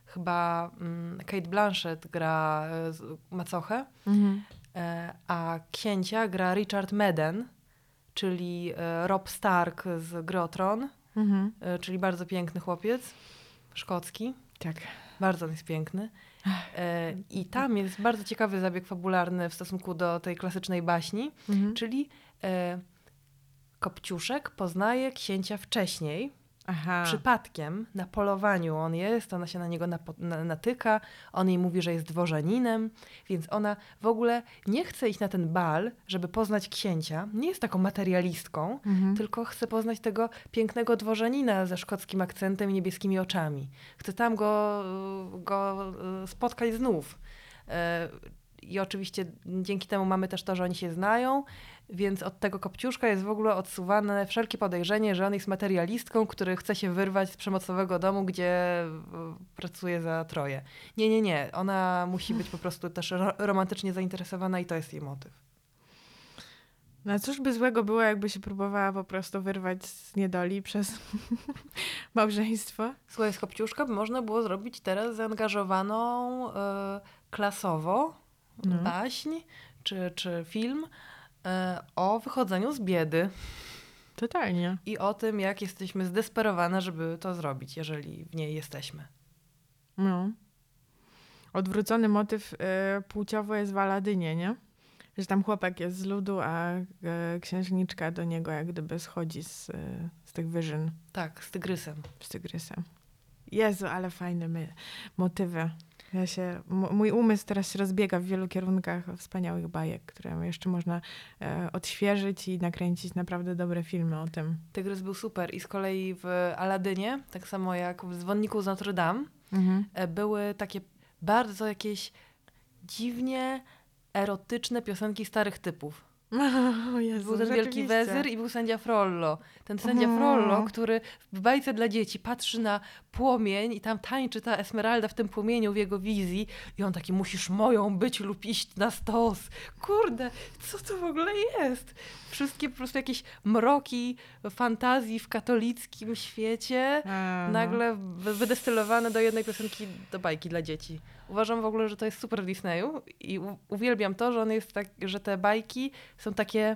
chyba mm, Kate Blanchett gra macochę, mhm. a księcia gra Richard Madden, czyli Rob Stark z Grotron, mhm. czyli bardzo piękny chłopiec, szkocki. Tak. Bardzo on jest piękny. E, I tam jest bardzo ciekawy zabieg fabularny w stosunku do tej klasycznej baśni, mhm. czyli e, Kopciuszek poznaje księcia wcześniej, Aha. przypadkiem na polowaniu on jest, ona się na niego natyka, on jej mówi, że jest dworzaninem, więc ona w ogóle nie chce iść na ten bal, żeby poznać księcia, nie jest taką materialistką, mhm. tylko chce poznać tego pięknego dworzanina ze szkockim akcentem i niebieskimi oczami. Chce tam go, go e, spotkać znów. E, I oczywiście dzięki temu mamy też to, że oni się znają więc od tego kopciuszka jest w ogóle odsuwane wszelkie podejrzenie, że on jest materialistką, który chce się wyrwać z przemocowego domu, gdzie e, pracuje za troje. Nie, nie, nie. Ona musi być po prostu też romantycznie zainteresowana i to jest jej motyw. No cóż by złego było, jakby się próbowała po prostu wyrwać z niedoli przez małżeństwo? Słuchaj, z Kopciuszka można było zrobić teraz zaangażowaną y, klasowo no. baśń czy, czy film o wychodzeniu z biedy. Totalnie. I o tym, jak jesteśmy zdesperowane, żeby to zrobić, jeżeli w niej jesteśmy. No. Odwrócony motyw y, płciowo jest w Aladynie, nie? Że tam chłopak jest z ludu, a y, księżniczka do niego jak gdyby schodzi z, y, z tych wyżyn. Tak, z tygrysem. Z tygrysem. Jezu, ale fajne my, motywy. Ja się, mój umysł teraz się rozbiega w wielu kierunkach wspaniałych bajek, które jeszcze można e, odświeżyć i nakręcić naprawdę dobre filmy o tym. Tygrys był super i z kolei w Aladynie, tak samo jak w Dzwonniku z Notre Dame, mhm. e, były takie bardzo jakieś dziwnie erotyczne piosenki starych typów. O Jezu, Był ten wielki wezyr i był sędzia Frollo. Ten sędzia O. Frollo, który w bajce dla dzieci patrzy na płomień i tam tańczy ta Esmeralda w tym płomieniu w jego wizji i on taki, musisz moją być lub iść na stos. Kurde, co to w ogóle jest? Wszystkie po prostu jakieś mroki fantazji w katolickim świecie A, no. nagle wy- wydestylowane do jednej piosenki do bajki dla dzieci. Uważam w ogóle, że to jest super w Disneyu i uwielbiam to, że on jest tak, że te bajki są takie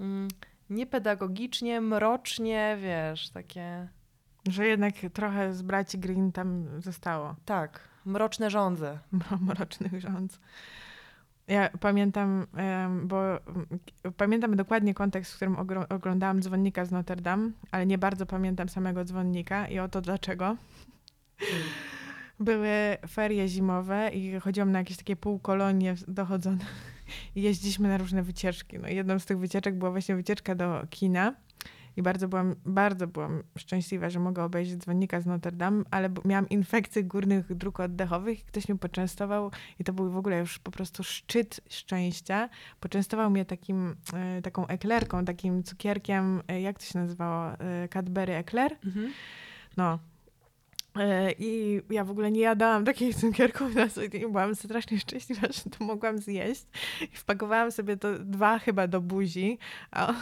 mm, niepedagogicznie, mrocznie, wiesz, takie Że jednak trochę z braci Green tam zostało. tak, mroczne. Mro- mrocznych rząd. Ja pamiętam, bo mm, pamiętam dokładnie kontekst, w którym oglądałam dzwonnika z Notre Dame, ale nie bardzo pamiętam samego dzwonnika i oto dlaczego. Były ferie zimowe i chodziłam na jakieś takie półkolonie dochodzone i jeździliśmy na różne wycieczki. No, jedną z tych wycieczek była właśnie wycieczka do kina i bardzo byłam, bardzo byłam szczęśliwa, że mogę obejrzeć dzwonnika z Notre Dame, ale miałam infekcję górnych dróg oddechowych i ktoś mnie poczęstował i to był w ogóle już po prostu szczyt szczęścia. Poczęstował mnie takim, e, taką eklerką, takim cukierkiem, e, jak to się nazywało? E, Cadbury Eclair? Mhm. No. E, I ja w ogóle nie jadałam takich cukierków na co dzień. Byłam strasznie szczęśliwa, że to mogłam zjeść. I wpakowałam sobie to dwa chyba do buzi, a,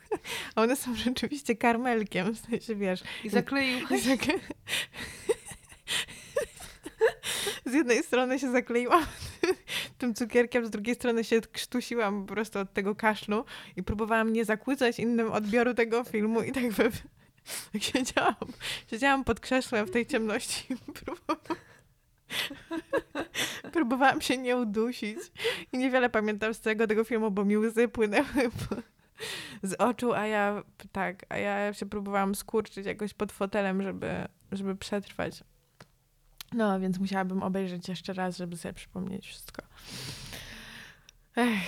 one są rzeczywiście karmelkiem, w sensie wiesz. I zakleił. I zak- Z jednej strony się zakleiłam tym cukierkiem, z drugiej strony się krztusiłam po prostu od tego kaszlu i próbowałam nie zakłócać innym odbioru tego filmu i tak we, siedziałam, siedziałam pod krzesłem w tej ciemności i próbowałam, próbowałam się nie udusić i niewiele pamiętam z całego tego filmu, bo mi łzy płynęły z oczu, a ja tak, a ja się próbowałam skurczyć jakoś pod fotelem, żeby, żeby przetrwać. No, więc musiałabym obejrzeć jeszcze raz, żeby sobie przypomnieć wszystko. Ech,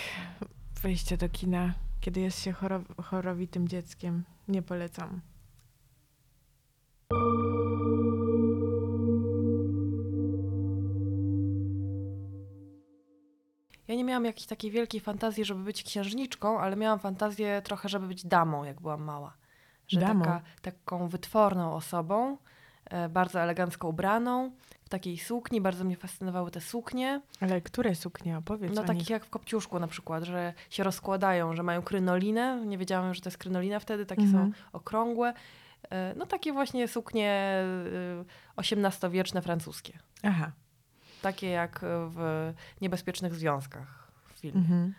wejście do kina, kiedy jest się choro- chorowitym dzieckiem, nie polecam. Nie miałam jakiejś takiej wielkiej fantazji, żeby być księżniczką, ale miałam fantazję trochę, żeby być damą, jak byłam mała. Że Damą? Taka, taką wytworną osobą, e, bardzo elegancko ubraną, w takiej sukni. Bardzo mnie fascynowały te suknie. Ale które suknie? Opowiedz No takich nich. jak w Kopciuszku na przykład, że się rozkładają, że mają krynolinę. Nie wiedziałam, że to jest krynolina wtedy, takie Mhm. są okrągłe. E, No takie właśnie suknie XVIII-wieczne francuskie. Aha. Takie jak w Niebezpiecznych Związkach w filmie. Mhm.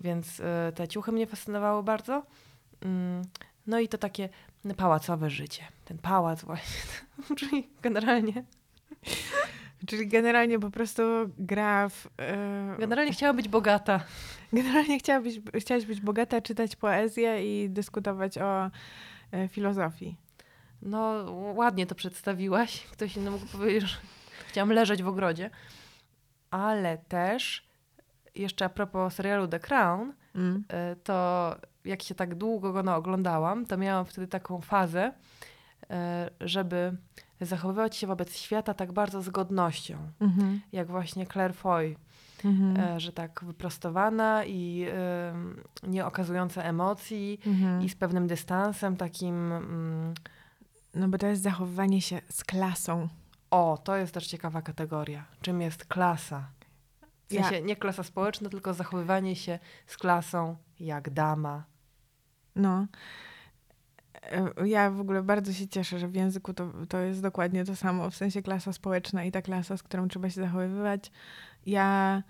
Więc e, te ciuchy mnie fascynowały bardzo. Mm, No i to takie pałacowe życie. Ten pałac właśnie. Czyli generalnie, Czyli generalnie po prostu gra w... e, generalnie chciałam być bogata. Generalnie chciałabyś, chciałaś być bogata, czytać poezję i dyskutować o e, filozofii. No ładnie to przedstawiłaś. Ktoś inny mógł powiedzieć, że chciałam leżeć w ogrodzie. Ale też jeszcze a propos serialu The Crown, Mm. e, to jak się tak długo go no, oglądałam, to miałam wtedy taką fazę, e, żeby zachowywać się wobec świata tak bardzo z godnością, Mhm. jak właśnie Claire Foy, Mhm. e, że tak wyprostowana i em, nie okazująca emocji Mhm. i z pewnym dystansem takim... Mm, No bo to jest zachowywanie się z klasą. O, to jest też ciekawa kategoria. Czym jest klasa? W Ja- sensie nie klasa społeczna, tylko zachowywanie się z klasą jak dama. No. E, Ja w ogóle bardzo się cieszę, że w języku to, to jest dokładnie to samo, w sensie klasa społeczna i ta klasa, z którą trzeba się zachowywać. Ja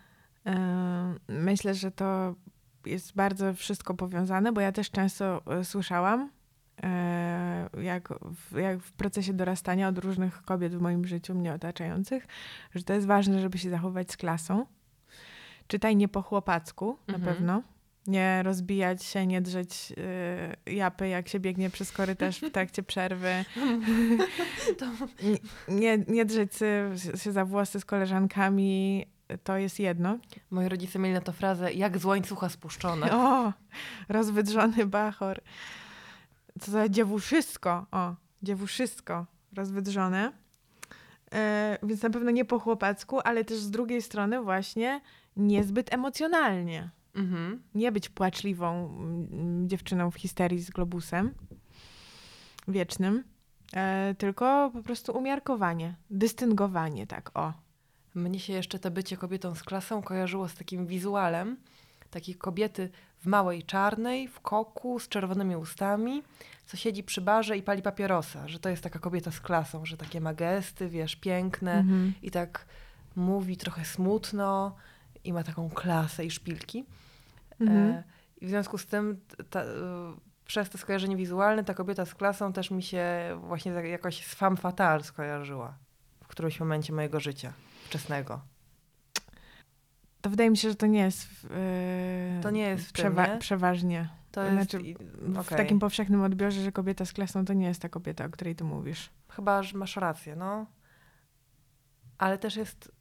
e, myślę, że to jest bardzo wszystko powiązane, bo ja też często e, słyszałam, jak w, jak w procesie dorastania od różnych kobiet w moim życiu, mnie otaczających, że to jest ważne, żeby się zachować z klasą. Czytaj nie po chłopacku, na Mhm. pewno. Nie rozbijać się, nie drzeć y, japy, jak się biegnie przez korytarz w trakcie przerwy. Nie, nie, drzeć się- się za włosy z koleżankami, to jest jedno. Moi rodzice mieli na to frazę, jak z łańcucha spuszczone. O, rozwydrzony bachor. Co za dziewuszysko. O, dziewuszysko rozwydrzone. E, więc na pewno nie po chłopacku, ale też z drugiej strony właśnie niezbyt emocjonalnie. Mhm. Nie być płaczliwą mm, dziewczyną w histerii z globusem wiecznym, e, tylko po prostu umiarkowanie, dystyngowanie, tak o. Mnie się jeszcze to bycie kobietą z klasą kojarzyło z takim wizualem takiej kobiety w małej czarnej, w koku, z czerwonymi ustami, co siedzi przy barze i pali papierosa, że to jest taka kobieta z klasą, że takie ma gesty, wiesz, piękne Mhm. i tak mówi trochę smutno i ma taką klasę i szpilki. Mhm. E, I w związku z tym ta, e, przez to skojarzenie wizualne ta kobieta z klasą też mi się właśnie jakoś z femme fatale skojarzyła w którymś momencie mojego życia wczesnego. To wydaje mi się, że to nie jest. W, e, To nie jest w tym, przewa- nie? przeważnie. To jest Znaczy, i- W takim powszechnym odbiorze, że kobieta z klasą to nie jest ta kobieta, o której ty mówisz. Chyba, że masz rację, no. Ale też jest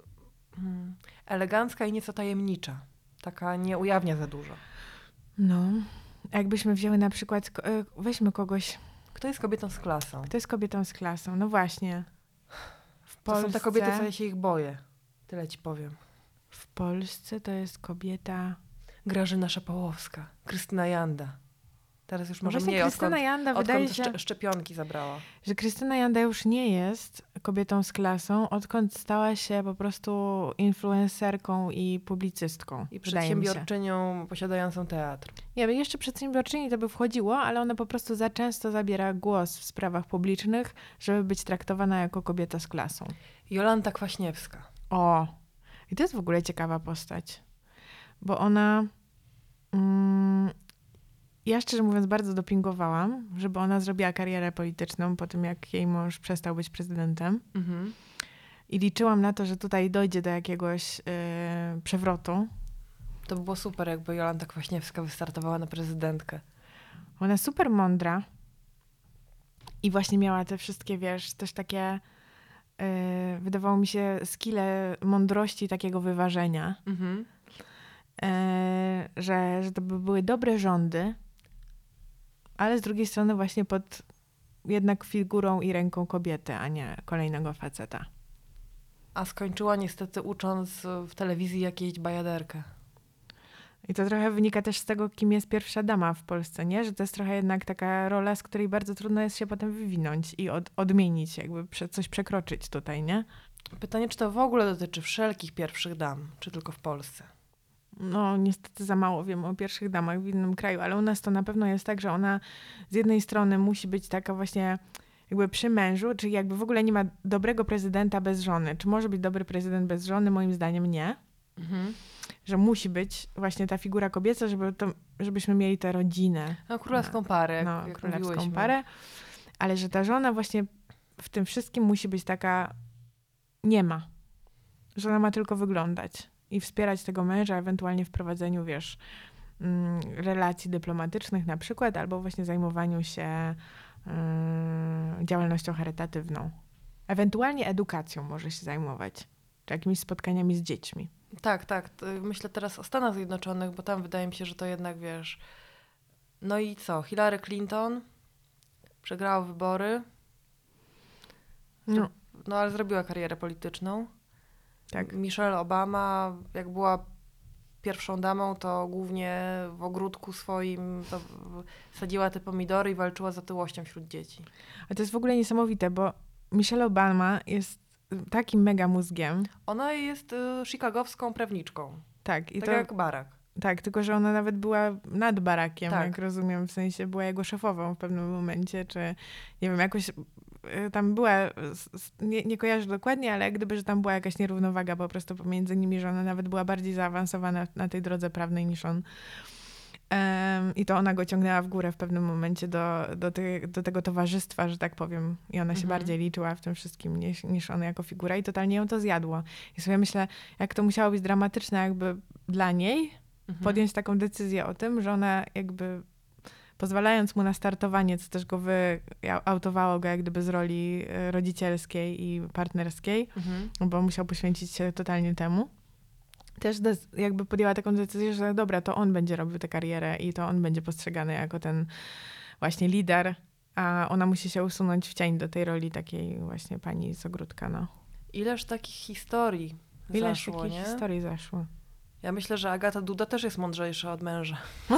mm, elegancka i nieco tajemnicza. Taka nie ujawnia za dużo. No. A jakbyśmy wzięły na przykład, e, weźmy kogoś, Kto jest kobietą z klasą? kto jest kobietą z klasą. No właśnie. W To Polsce, są te kobiety, co ja się ich boję. Tyle ci powiem. W Polsce to jest kobieta. Grażyna Szapołowska, Krystyna Janda. Teraz już No może właśnie mniej, Krystyna odkąd, Janda wydaje odkąd się, szcze- szczepionki zabrała. że Krystyna Janda już nie jest kobietą z klasą, odkąd stała się po prostu influencerką i publicystką. I przedsiębiorczynią posiadającą teatr. Nie wiem, jeszcze przedsiębiorczyni to by wchodziło, ale ona po prostu za często zabiera głos w sprawach publicznych, żeby być traktowana jako kobieta z klasą. Jolanta Kwaśniewska. O, i to jest w ogóle ciekawa postać, bo ona. Mm, ja szczerze mówiąc bardzo dopingowałam, żeby ona zrobiła karierę polityczną po tym, jak jej mąż przestał być prezydentem. Mhm. I liczyłam na to, że tutaj dojdzie do jakiegoś yy, przewrotu. To by było super, jakby Jolanta Kwaśniewska wystartowała na prezydentkę. Ona super mądra i właśnie miała te wszystkie, wiesz, też takie, wydawało mi się, skille mądrości, takiego wyważenia, Mhm. yy, że, że to by były dobre rządy, ale z drugiej strony właśnie pod jednak figurą i ręką kobiety, a nie kolejnego faceta. A skończyła niestety ucząc w telewizji jakieś bajaderkę. I to trochę wynika też z tego, kim jest pierwsza dama w Polsce, nie? Że to jest trochę jednak taka rola, z której bardzo trudno jest się potem wywinąć i od, odmienić, jakby prze, coś przekroczyć tutaj, nie? Pytanie, czy to w ogóle dotyczy wszelkich pierwszych dam, czy tylko w Polsce? No, niestety za mało wiem o pierwszych damach w innym kraju, ale u nas to na pewno jest tak, że ona z jednej strony musi być taka właśnie jakby przy mężu, czyli jakby w ogóle nie ma dobrego prezydenta bez żony. Czy może być dobry prezydent bez żony? Moim zdaniem nie. Mhm. Że musi być właśnie ta figura kobieca, żeby to, żebyśmy mieli tę rodzinę. No, królewską parę, jak, no, jak królewską mówiłyśmy. parę, ale że ta żona właśnie w tym wszystkim musi być taka nie ma. Że ona ma tylko wyglądać i wspierać tego męża, ewentualnie w prowadzeniu, wiesz, mm, relacji dyplomatycznych na przykład, albo właśnie zajmowaniu się mm, działalnością charytatywną. Ewentualnie edukacją może się zajmować, czy jakimiś spotkaniami z dziećmi. Tak, tak. Myślę teraz o Stanach Zjednoczonych, bo tam wydaje mi się, że to jednak, wiesz... No i co? Hillary Clinton przegrała wybory, No, no ale zrobiła karierę polityczną. tak. Michelle Obama, jak była pierwszą damą, to głównie w ogródku swoim sadziła te pomidory i walczyła z otyłością wśród dzieci. A to jest w ogóle niesamowite, bo Michelle Obama jest takim mega mózgiem. Ona jest y, chicagowską prawniczką, Tak, i tak to, jak Barack. tak, tylko że ona nawet była nad Barakiem, Tak. jak rozumiem, w sensie była jego szefową w pewnym momencie, czy nie wiem, jakoś y, tam była, nie, nie kojarzę dokładnie, ale gdyby, że tam była jakaś nierównowaga po prostu pomiędzy nimi, że ona nawet była bardziej zaawansowana na tej drodze prawnej niż on. I to ona go ciągnęła w górę w pewnym momencie do, do, ty, do tego towarzystwa, że tak powiem. I ona się Mhm. bardziej liczyła w tym wszystkim niż, niż on jako figura i totalnie ją to zjadło. I sobie myślę, jak to musiało być dramatyczne jakby dla niej, Mhm. podjąć taką decyzję o tym, że ona jakby pozwalając mu na startowanie, co też go wyautowało go jak gdyby z roli e, rodzicielskiej i partnerskiej, Mhm. bo musiał poświęcić się totalnie temu. Też jakby podjęła taką decyzję, że dobra, to on będzie robił tę karierę i to on będzie postrzegany jako ten właśnie lider, a ona musi się usunąć w cień do tej roli takiej właśnie pani z ogródka, no. Ileż takich historii Ileż zaszło, takich nie? historii zaszło. Ja myślę, że Agata Duda też jest mądrzejsza od męża.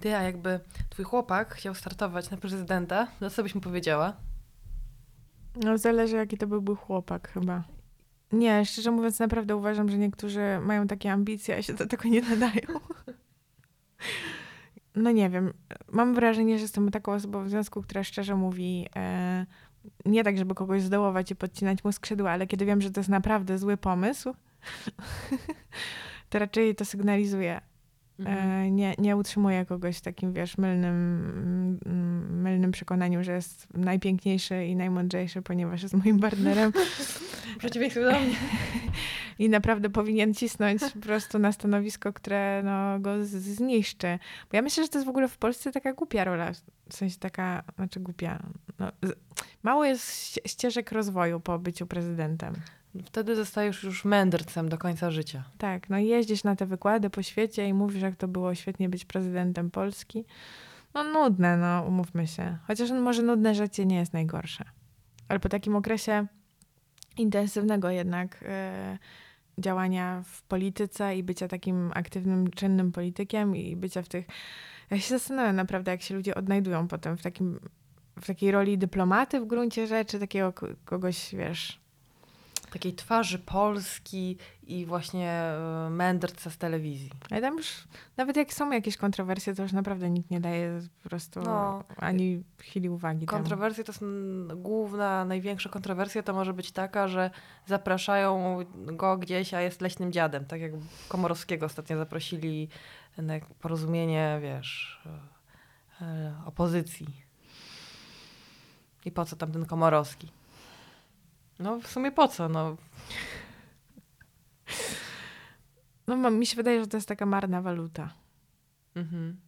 Ty, a jakby twój chłopak chciał startować na prezydenta, to co byś mu powiedziała? No zależy, jaki to byłby chłopak chyba. Nie, szczerze mówiąc, naprawdę uważam, że niektórzy mają takie ambicje, a się do tego nie nadają. No nie wiem. Mam wrażenie, że jestem taką osobą w związku, która szczerze mówi, e, nie tak, żeby kogoś zdołować i podcinać mu skrzydła, ale kiedy wiem, że to jest naprawdę zły pomysł, to raczej to sygnalizuje. E, mhm. Nie, nie utrzymuję kogoś w takim, wiesz, mylnym, mm, mylnym przekonaniu, że jest najpiękniejszy i najmądrzejszy, ponieważ jest moim partnerem. Przeciwieństwo do mnie. I naprawdę powinien cisnąć po prostu na stanowisko, które no, go zniszczy. Bo ja myślę, że to jest w ogóle w Polsce taka głupia rola. W sensie taka, znaczy głupia. No, mało jest ścieżek rozwoju po byciu prezydentem. Wtedy zostajesz już mędrcem do końca życia. Tak, no jeździsz na te wykłady po świecie i mówisz, jak to było świetnie być prezydentem Polski. No nudne, no umówmy się. Chociaż może nudne życie nie jest najgorsze. Ale po takim okresie intensywnego jednak y, działania w polityce i bycia takim aktywnym, czynnym politykiem i bycia w tych... Ja się zastanawiam naprawdę, jak się ludzie odnajdują potem w takim w takiej roli dyplomaty w gruncie rzeczy, takiego kogoś, wiesz, takiej twarzy Polski i właśnie e, mędrca z telewizji. Ale tam już, nawet jak są jakieś kontrowersje, to już naprawdę nikt nie daje po prostu no, ani chwili uwagi Kontrowersje temu. to jest główna, największa kontrowersja to może być taka, że zapraszają go gdzieś, a jest leśnym dziadem. Tak jak Komorowskiego ostatnio zaprosili na porozumienie, wiesz, e, e, opozycji. I po co tam ten Komorowski? No w sumie po co? No, no mi się wydaje, że to jest taka marna waluta. Mhm.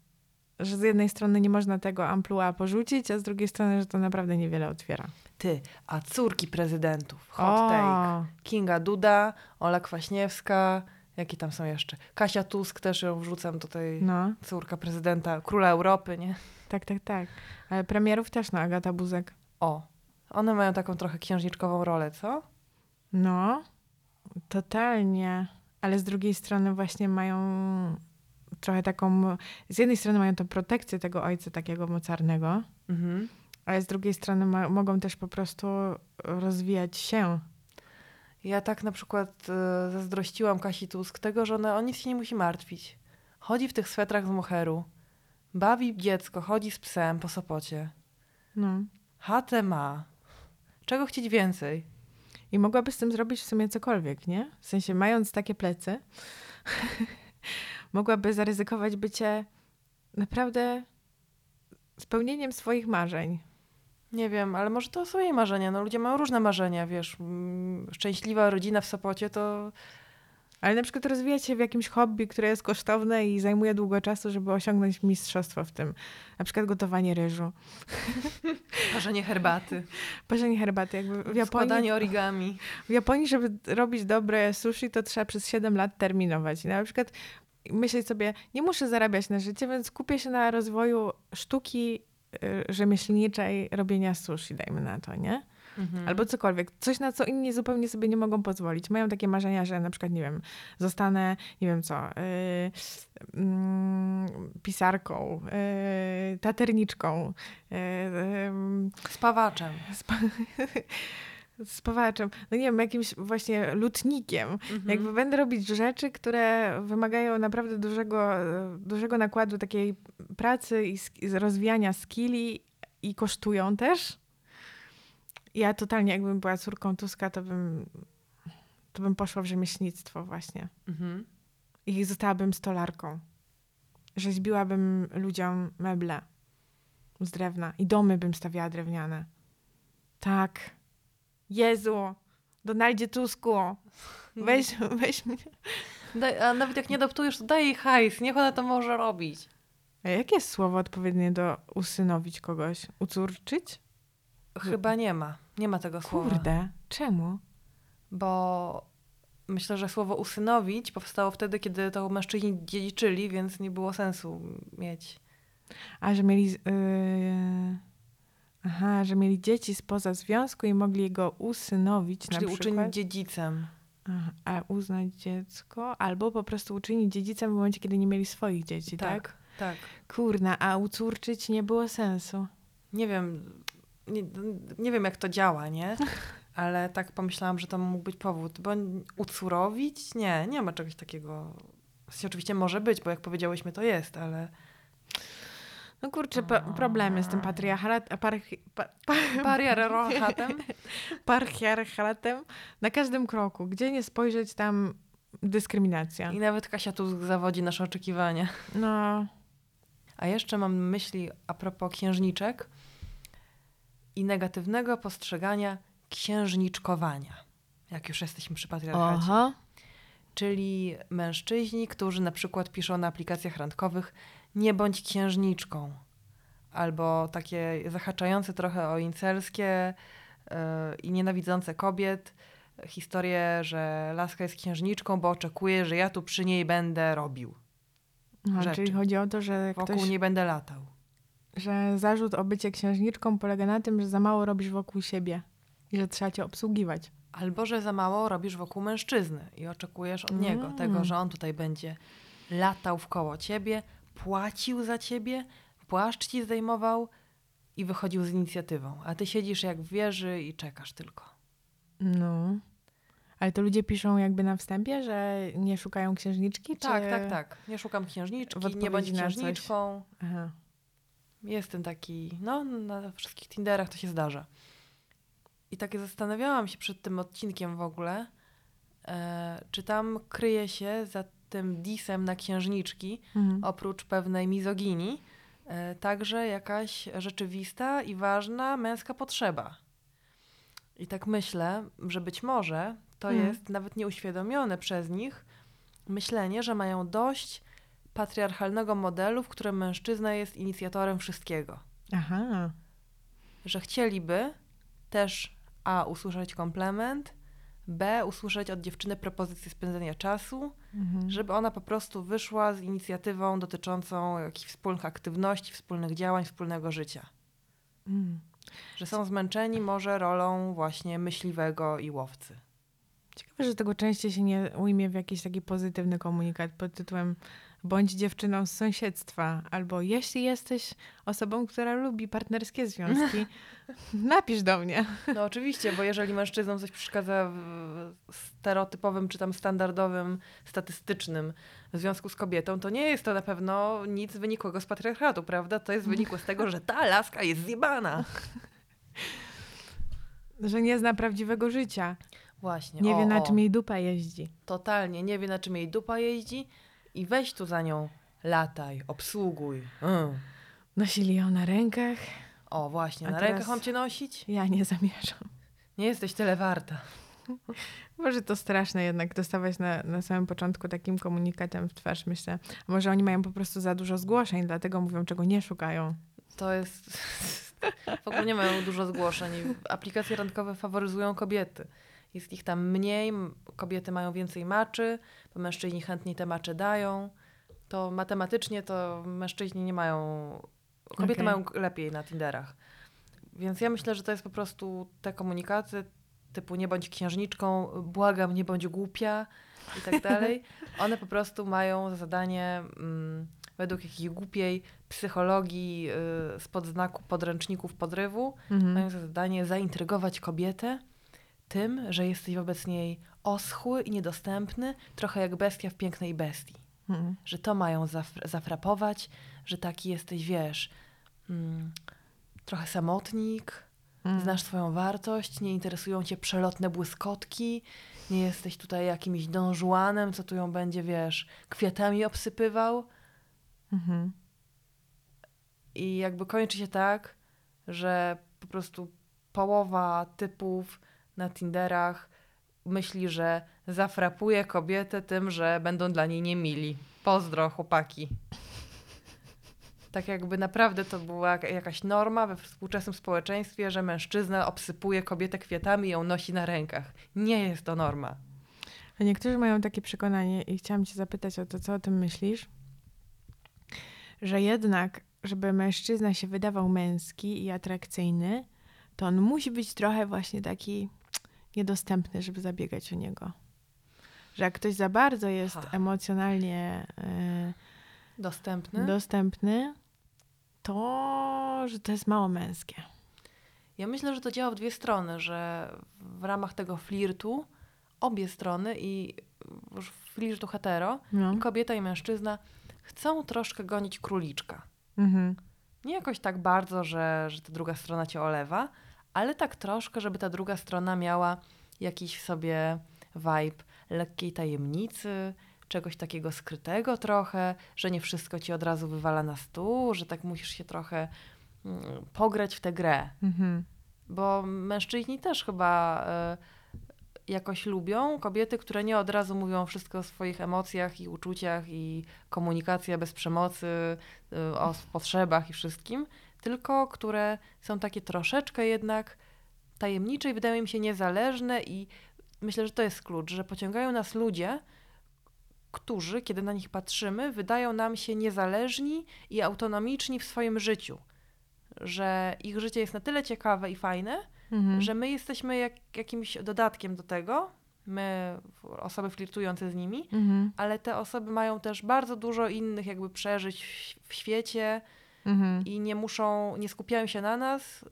Że z jednej strony nie można tego amplua porzucić, a z drugiej strony, że to naprawdę niewiele otwiera. Ty, a córki prezydentów. Hot o. take. Kinga Duda, Ola Kwaśniewska, jakie tam są jeszcze? Kasia Tusk też ją wrzucam tutaj. No. Córka prezydenta, króla Europy, nie? Tak, tak, tak. Ale premierów też, no, Agata Buzek. O, one mają taką trochę księżniczkową rolę, co? No, totalnie. Ale z drugiej strony właśnie mają trochę taką... Z jednej strony mają tą protekcję tego ojca takiego mocarnego, mhm. ale z drugiej strony ma, mogą też po prostu rozwijać się. Ja tak na przykład y, zazdrościłam Kasi Tusk tego, że ona o nic się nie musi martwić. Chodzi w tych swetrach z moheru, bawi dziecko, chodzi z psem po Sopocie. No. Chatę ma, Czego chcieć więcej? I mogłaby z tym zrobić w sumie cokolwiek, nie? W sensie, mając takie plecy, mogłaby zaryzykować bycie naprawdę spełnieniem swoich marzeń. Nie wiem, ale może to są jej marzenia. No, ludzie mają różne marzenia, wiesz. Szczęśliwa rodzina w Sopocie to ale na przykład rozwijać się w jakimś hobby, które jest kosztowne i zajmuje długo czasu, żeby osiągnąć mistrzostwo w tym. Na przykład gotowanie ryżu. Parzenie herbaty. Parzenie herbaty. Jakby w Japonii, Składanie origami. W Japonii, żeby robić dobre sushi, to trzeba przez 7 lat terminować. Na przykład myśleć sobie, nie muszę zarabiać na życie, więc kupię się na rozwoju sztuki y, rzemieślniczej robienia sushi, dajmy na to, nie? Mhm. Albo cokolwiek. Coś, na co inni zupełnie sobie nie mogą pozwolić. Mają takie marzenia, że na przykład, nie wiem, zostanę, nie wiem co, yy, yy, pisarką, yy, taterniczką, spawaczem. Spa spawaczem, no nie wiem, jakimś właśnie lutnikiem. Mhm. Jakby będę robić rzeczy, które wymagają naprawdę dużego, dużego nakładu takiej pracy i rozwijania skilli i kosztują też. Ja totalnie, jakbym była córką Tuska, to bym, to bym poszła w rzemieślnictwo właśnie. Mhm. I zostałabym stolarką. Rzeźbiłabym ludziom meble z drewna i domy bym stawiała drewniane. Tak. Jezu, Donaldzie Tusku, weź, weź mnie. Daj, a nawet jak nie adoptujesz, to daj jej hajs, niech ona to może robić. A jakie jest słowo odpowiednie do usynowić kogoś? Ucórczyć? Chyba nie ma. Nie ma tego słowa. Kurde, czemu? Bo myślę, że słowo usynowić powstało wtedy, kiedy to mężczyźni dziedziczyli, więc nie było sensu mieć. A, że mieli... Yy... Aha, że mieli dzieci spoza związku i mogli go usynowić Czyli na przykład. uczynić dziedzicem. Aha, a uznać dziecko, albo po prostu uczynić dziedzicem w momencie, kiedy nie mieli swoich dzieci, tak? Tak, tak. Kurna, a ucórczyć nie było sensu. Nie wiem, nie, nie wiem jak to działa, nie? Ale tak pomyślałam, że to mógł być powód. Bo ucurowić? Nie, nie ma czegoś takiego. Oczywiście może być, bo jak powiedziałyśmy, to jest, ale No kurczę, problemy z tym patriarchat, parchi, pa, pa, Patriarchatem? patriarchatem na każdym kroku. Gdzie nie spojrzeć, tam dyskryminacja. I nawet Kasia tu zawodzi nasze oczekiwania. No, A jeszcze mam myśli a propos księżniczek i negatywnego postrzegania księżniczkowania. Jak już jesteśmy przy patriarchacie. aha. Czyli mężczyźni, którzy na przykład piszą na aplikacjach randkowych nie bądź księżniczką. Albo takie zahaczające trochę o incelskie yy, i nienawidzące kobiet historie, że laska jest księżniczką, bo oczekuje, że ja tu przy niej będę robił. Aha, czyli chodzi o to, że Wokół ktoś, nie będę latał. Że zarzut o bycie księżniczką polega na tym, że za mało robisz wokół siebie i że trzeba cię obsługiwać. Albo, że za mało robisz wokół mężczyzny i oczekujesz od niego Mm. tego, że on tutaj będzie latał w koło ciebie, płacił za ciebie, płaszcz ci zdejmował i wychodził z inicjatywą. A ty siedzisz jak w wieży i czekasz tylko. No. Ale to ludzie piszą jakby na wstępie, że nie szukają księżniczki? Tak, czy... tak, tak. Nie szukam księżniczki, nie bądź księżniczką. Aha. Jestem taki, no na wszystkich Tinderach to się zdarza. I tak zastanawiałam się przed tym odcinkiem w ogóle, e, czy tam kryje się za tym disem na księżniczki, Mhm. oprócz pewnej mizoginii, e, także jakaś rzeczywista i ważna męska potrzeba. I tak myślę, że być może to Mhm. jest nawet nieuświadomione przez nich myślenie, że mają dość patriarchalnego modelu, w którym mężczyzna jest inicjatorem wszystkiego. Aha. Że chcieliby też A. usłyszeć komplement, B. usłyszeć od dziewczyny propozycję spędzenia czasu, Mhm. żeby ona po prostu wyszła z inicjatywą dotyczącą jakichś wspólnych aktywności, wspólnych działań, wspólnego życia. Mm. Że są zmęczeni może rolą właśnie myśliwego i łowcy. Ciekawe, że tego częściej się nie ujmie w jakiś taki pozytywny komunikat pod tytułem bądź dziewczyną z sąsiedztwa, albo jeśli jesteś osobą, która lubi partnerskie związki, napisz do mnie. No oczywiście, bo jeżeli mężczyznom coś przeszkadza w stereotypowym czy tam standardowym, statystycznym związku z kobietą, to nie jest to na pewno nic wynikłego z patriarchatu, prawda? To jest wynikłe z tego, że ta laska jest zjebana. Że nie zna prawdziwego życia. Właśnie. Nie o, wie, na o. czym jej dupa jeździ. Totalnie, nie wie na czym jej dupa jeździ i weź tu za nią, lataj, obsługuj. Mm. Nosili ją na rękach. O, właśnie, A na rękach mam cię nosić? Ja nie zamierzam. Nie jesteś tyle warta. Może to straszne jednak dostawać na, na samym początku takim komunikatem w twarz, myślę. Może oni mają po prostu za dużo zgłoszeń, dlatego mówią, czego nie szukają. To jest... W ogóle nie mają dużo zgłoszeń. Aplikacje randkowe faworyzują kobiety. Jest ich tam mniej, kobiety mają więcej maczy, bo mężczyźni chętniej te macze dają. To matematycznie to mężczyźni nie mają... Kobiety Okej. mają lepiej na Tinderach. Więc ja myślę, że to jest po prostu te komunikaty typu nie bądź księżniczką, błagam, nie bądź głupia i tak dalej. One po prostu mają za zadanie mm, według jakiejś głupiej psychologii y, spod znaku podręczników podrywu, Mhm. mają za zadanie zaintrygować kobietę tym, że jesteś wobec niej oschły i niedostępny, trochę jak bestia w pięknej bestii. Mhm. Że to mają zaf- zafrapować, że taki jesteś, wiesz, mm, trochę samotnik, Mhm. znasz swoją wartość, nie interesują cię przelotne błyskotki, nie jesteś tutaj jakimś dążuanem, co tu ją będzie, wiesz, kwiatami obsypywał. Mhm. I jakby kończy się tak, że po prostu połowa typów na Tinderach myśli, że zafrapuje kobietę tym, że będą dla niej niemili. Pozdro, chłopaki. Tak jakby naprawdę to była jaka- jakaś norma we współczesnym społeczeństwie, że mężczyzna obsypuje kobietę kwiatami i ją nosi na rękach. Nie jest to norma. A niektórzy mają takie przekonanie i chciałam cię zapytać o to, co o tym myślisz, że jednak żeby mężczyzna się wydawał męski i atrakcyjny, to on musi być trochę właśnie taki niedostępny, żeby zabiegać o niego. Że jak ktoś za bardzo jest Ha. emocjonalnie e, Dostępny? dostępny, to że to jest mało męskie. Ja myślę, że to działa w dwie strony, że w ramach tego flirtu obie strony i już flirtu hetero, No. i kobieta i mężczyzna chcą troszkę gonić króliczka. Mhm. Nie jakoś tak bardzo, że, że ta druga strona cię olewa, ale tak troszkę, żeby ta druga strona miała jakiś sobie vibe lekkiej tajemnicy, czegoś takiego skrytego trochę, że nie wszystko ci od razu wywala na stół, że tak musisz się trochę mm, pograć w tę grę. Mhm. Bo mężczyźni też chyba e, jakoś lubią kobiety, które nie od razu mówią wszystko o swoich emocjach i uczuciach i komunikacja bez przemocy, e, o potrzebach i wszystkim, tylko które są takie troszeczkę jednak tajemnicze i wydają im się niezależne i myślę, że to jest klucz, że pociągają nas ludzie, którzy, kiedy na nich patrzymy, wydają nam się niezależni i autonomiczni w swoim życiu. Że ich życie jest na tyle ciekawe i fajne, Mhm. że my jesteśmy jak, jakimś dodatkiem do tego, my, osoby flirtujące z nimi, Mhm. ale te osoby mają też bardzo dużo innych jakby przeżyć w, w świecie Mhm. i nie muszą, nie skupiają się na nas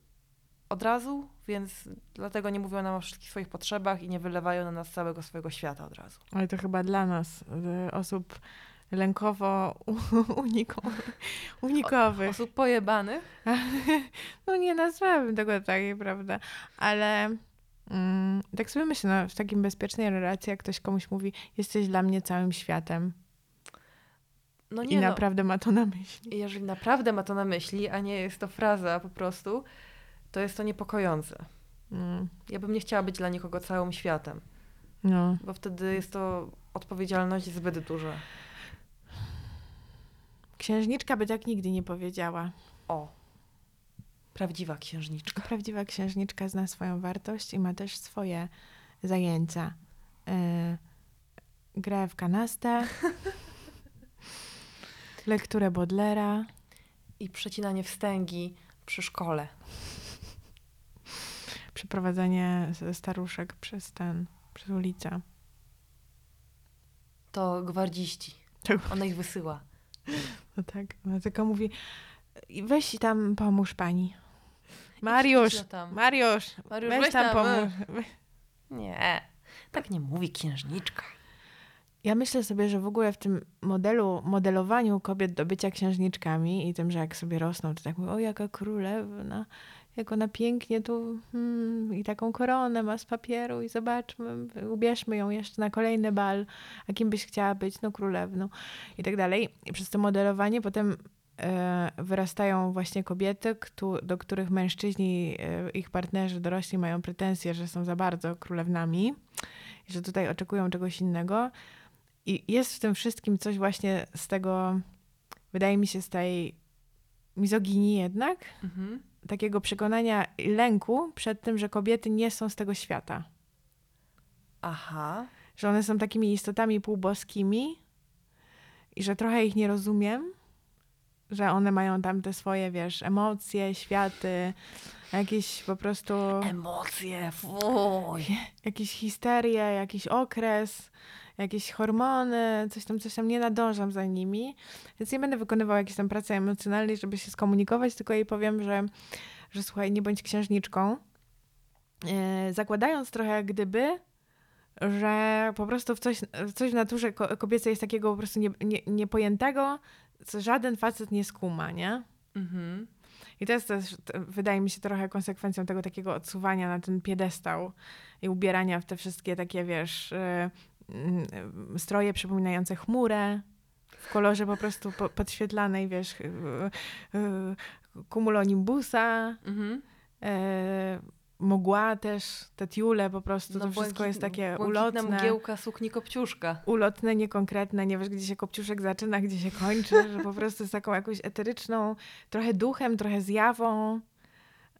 od razu, więc dlatego nie mówią nam o wszystkich swoich potrzebach i nie wylewają na nas całego swojego świata od razu. Ale to chyba dla nas, y, osób lękowo unikowych. unikowych. Osób pojebanych, No nie nazwałabym tego takiej, prawda? Ale mm, tak sobie myślę, no, w takim bezpiecznej relacji, jak ktoś komuś mówi, jesteś dla mnie całym światem no i nie no, naprawdę ma to na myśli. jeżeli naprawdę ma to na myśli, a nie jest to fraza po prostu, to jest to niepokojące. Mm, Ja bym nie chciała być dla nikogo całym światem. no. Bo wtedy jest to odpowiedzialność zbyt duża. Księżniczka by tak nigdy nie powiedziała. O, prawdziwa księżniczka. Prawdziwa księżniczka zna swoją wartość i ma też swoje zajęcia. Yy, grę w kanastę, lekturę Bodlera, I przecinanie wstęgi przy szkole. przeprowadzanie staruszek przez ten, przez ulicę. To gwardziści. Ona ich wysyła. No tak, ona tylko mówi, "I weź tam pomóż pani. Mariusz, tam. Mariusz, Mariusz, weź, weź tam, tam, pomóż. Nie, tak nie mówi księżniczka. Ja myślę sobie, że w ogóle w tym modelu, modelowaniu kobiet do bycia księżniczkami i tym, że jak sobie rosną, to tak mówią, o jaka królewna, jak ona pięknie tu hmm, i taką koronę ma z papieru i zobaczmy, ubierzmy ją jeszcze na kolejny bal, a kim byś chciała być, no królewną i tak dalej. I przez to modelowanie potem e, wyrastają właśnie kobiety, do których mężczyźni, e, ich partnerzy dorośli mają pretensje, że są za bardzo królewnami że tutaj oczekują czegoś innego. I jest w tym wszystkim coś właśnie z tego, wydaje mi się, z tej mizoginii jednak, Mhm. takiego przekonania i lęku przed tym, że kobiety nie są z tego świata. Aha. Że one są takimi istotami półboskimi i że trochę ich nie rozumiem, że one mają tam te swoje, wiesz, emocje, światy, jakieś po prostu, Emocje, fuj. jakieś histerie, jakiś okres, jakieś hormony, coś tam, coś tam, nie nadążam za nimi, więc nie będę wykonywała jakiejś tam pracy emocjonalnej, żeby się skomunikować, tylko jej powiem, że, że słuchaj, nie bądź księżniczką, e, zakładając trochę jak gdyby, że po prostu w coś, w coś w naturze ko- kobiecej jest takiego po prostu nie, nie, niepojętego, co żaden facet nie skuma, nie? Mhm. I to jest też, wydaje mi się, trochę konsekwencją tego takiego odsuwania na ten piedestał i ubierania w te wszystkie takie, wiesz, y, stroje przypominające chmurę w kolorze po prostu po, podświetlanej, wiesz, y, y, cumulonimbusa, Mhm. y, mgła też, te tiule po prostu, to No, wszystko jest takie ulotne. mgiełka sukni kopciuszka. ulotne, niekonkretne, nie wiesz, gdzie się kopciuszek zaczyna, gdzie się kończy, że po prostu jest taką jakąś eteryczną, trochę duchem, trochę zjawą.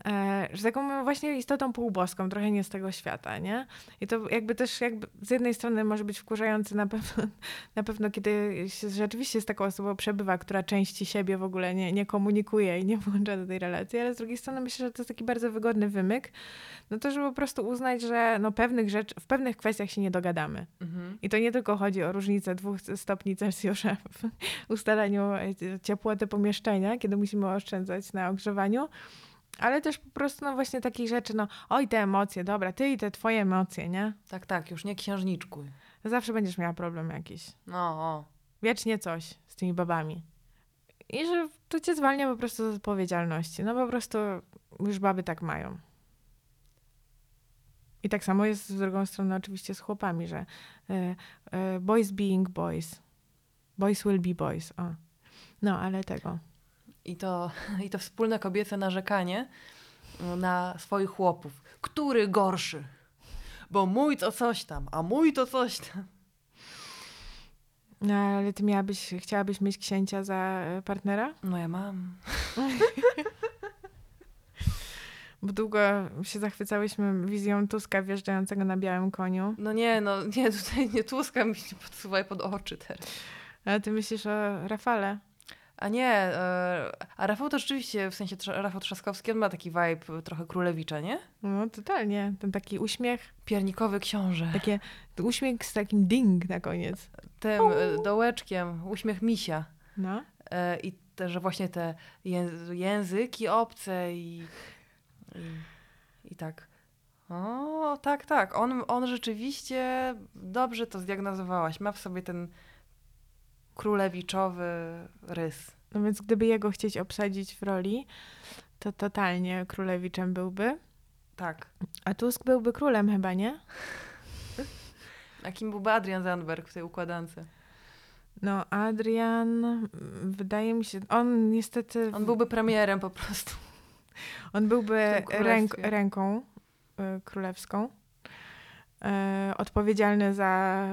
E, że taką właśnie istotą półboską, trochę nie z tego świata, nie? I to jakby też jakby z jednej strony może być wkurzające na pewno, na pewno kiedy się rzeczywiście z taką osobą przebywa, która części siebie w ogóle nie, nie komunikuje i nie włącza do tej relacji, ale z drugiej strony myślę, że to jest taki bardzo wygodny wymyk, no to żeby po prostu uznać, że no pewnych rzeczy, w pewnych kwestiach się nie dogadamy. Mhm. I to nie tylko chodzi o różnicę dwóch stopni Celsjusza w ustalaniu ciepłoty pomieszczenia, kiedy musimy oszczędzać na ogrzewaniu, ale też po prostu, no właśnie takich rzeczy, no oj, te emocje, dobra, ty i te twoje emocje, nie? Tak, tak, już nie księżniczkuj. Zawsze będziesz miała problem jakiś. No. O. Wiecznie coś z tymi babami. I że to cię zwalnia po prostu z odpowiedzialności. No po prostu już baby tak mają. I tak samo jest z drugą stroną oczywiście z chłopami, że y, y, boys being boys. Boys will be boys. O. No, ale tego. I to, I to wspólne kobiece narzekanie na swoich chłopów. Który gorszy? Bo mój to coś tam, a mój to coś tam. No, ale ty miałabyś, chciałabyś mieć księcia za e, partnera? No ja mam. Bo długo się zachwycałyśmy wizją Tuska wjeżdżającego na białym koniu. No nie, no nie, tutaj nie Tuska mi się podsuwaj pod oczy teraz. Ale ty myślisz o Rafale? A nie, e, a Rafał to rzeczywiście, w sensie Rafał Trzaskowski, on ma taki vibe trochę królewicza, nie? No totalnie, ten taki uśmiech. Piernikowy książę. Takie uśmiech z takim ding na koniec. Tym e, dołeczkiem, uśmiech misia. No. E, I te, że właśnie te języki obce i, i, i tak. O, tak, tak. On, on rzeczywiście dobrze to zdiagnozowałaś. Ma w sobie ten królewiczowy rys. No więc gdyby jego chcieć obsadzić w roli, to totalnie królewiczem byłby. Tak. A Tusk byłby królem chyba, nie? A kim byłby Adrian Zandberg w tej układance? No, Adrian, wydaje mi się, on niestety... On byłby premierem po prostu. On byłby ręk, ręką y, królewską. Y, odpowiedzialny za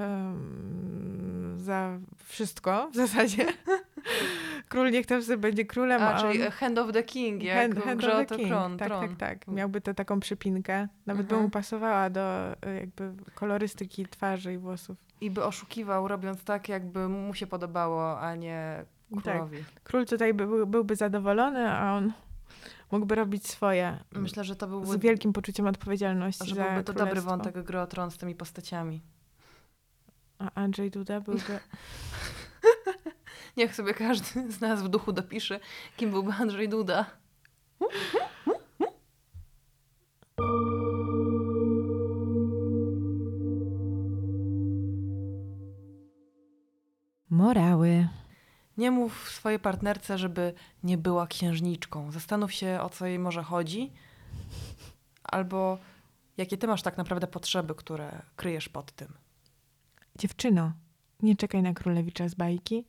za wszystko w zasadzie. Król niech tam sobie będzie królem. A, a czyli on... Hand of the King, jak hand, hand of the king. Tron, tak, tron. tak, tak. Miałby to taką przypinkę. Nawet by mu mhm. pasowała do y, jakby kolorystyki twarzy i włosów. I by oszukiwał, robiąc tak, jakby mu się podobało, a nie królowi. Tak. Król tutaj by, byłby zadowolony, a on mógłby robić swoje. Myślę, że to byłby... Z wielkim poczuciem odpowiedzialności że byłby to dobry wątek gry o Tron z tymi postaciami. A Andrzej Duda byłby... Niech sobie każdy z nas w duchu dopisze, kim byłby Andrzej Duda. Morały. Nie mów swojej partnerce, żeby nie była księżniczką. Zastanów się, o co jej może chodzi, albo jakie ty masz tak naprawdę potrzeby, które kryjesz pod tym. Dziewczyno, nie czekaj na królewicza z bajki,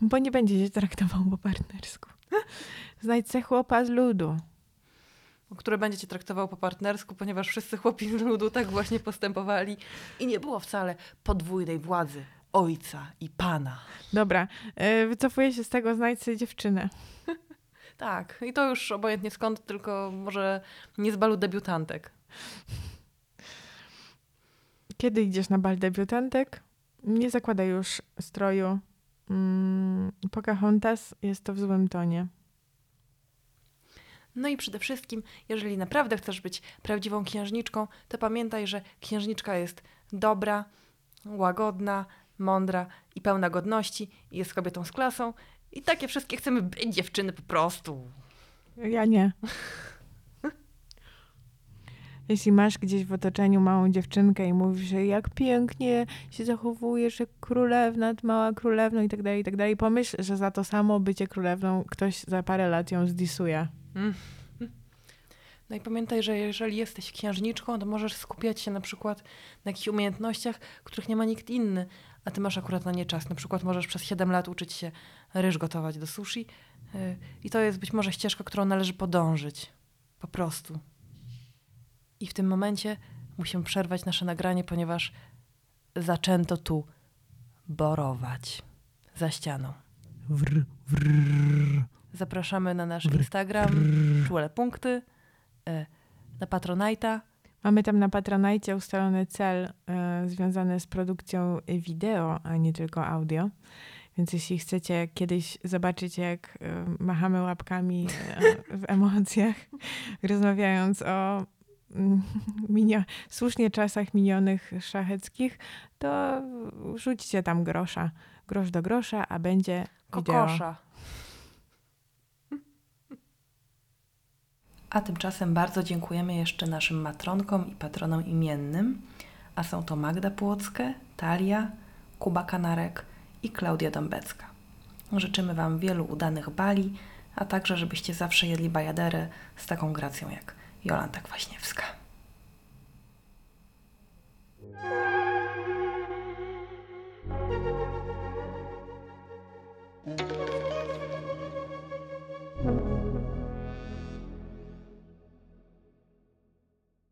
bo nie będzie się traktował po partnersku. Znajdź se chłopa z ludu. Który będzie cię traktował po partnersku, ponieważ wszyscy chłopi z ludu tak właśnie postępowali i nie było wcale podwójnej władzy ojca i pana. Dobra, yy, wycofuję się z tego, znajdź sobie dziewczynę. tak, i to już obojętnie skąd, tylko może nie z balu debiutantek. Kiedy idziesz na bal debiutantek, nie zakładaj już stroju mm, Pocahontas, jest to w złym tonie. No i przede wszystkim, jeżeli naprawdę chcesz być prawdziwą księżniczką, to pamiętaj, że księżniczka jest dobra, łagodna, mądra i pełna godności i jest kobietą z klasą. I takie wszystkie chcemy być dziewczyny po prostu. Ja nie. Jeśli masz gdzieś w otoczeniu małą dziewczynkę i mówisz, że jak pięknie się zachowujesz jak królewna, mała królewna i tak dalej, i tak dalej, pomyśl, że za to samo bycie królewną ktoś za parę lat ją zdisuje. Mm. No i pamiętaj, że jeżeli jesteś księżniczką, to możesz skupiać się na przykład na jakichś umiejętnościach, których nie ma nikt inny, a ty masz akurat na nie czas. Na przykład możesz przez 7 lat uczyć się ryż gotować do sushi y, i to jest być może ścieżka, którą należy podążyć. Po prostu. I w tym momencie musimy przerwać nasze nagranie, ponieważ zaczęto tu borować za ścianą. Wr, wr, Zapraszamy na nasz Instagram, czule punkty, e, na Patronite'a. Mamy tam na Patronajcie ustalony cel e, związany z produkcją wideo, a nie tylko audio. Więc jeśli chcecie kiedyś zobaczyć, jak e, machamy łapkami e, w emocjach, rozmawiając o minio- słusznie czasach minionych szacheckich, to rzućcie tam grosza. Grosz do grosza, a będzie wideo. Kokosza. A tymczasem bardzo dziękujemy jeszcze naszym matronkom i patronom imiennym, a są to Magda Płockę, Talia, Kuba Kanarek i Klaudia Dąbecka. Życzymy Wam wielu udanych bali, a także żebyście zawsze jedli bajaderę z taką gracją jak Jolanta Kwaśniewska.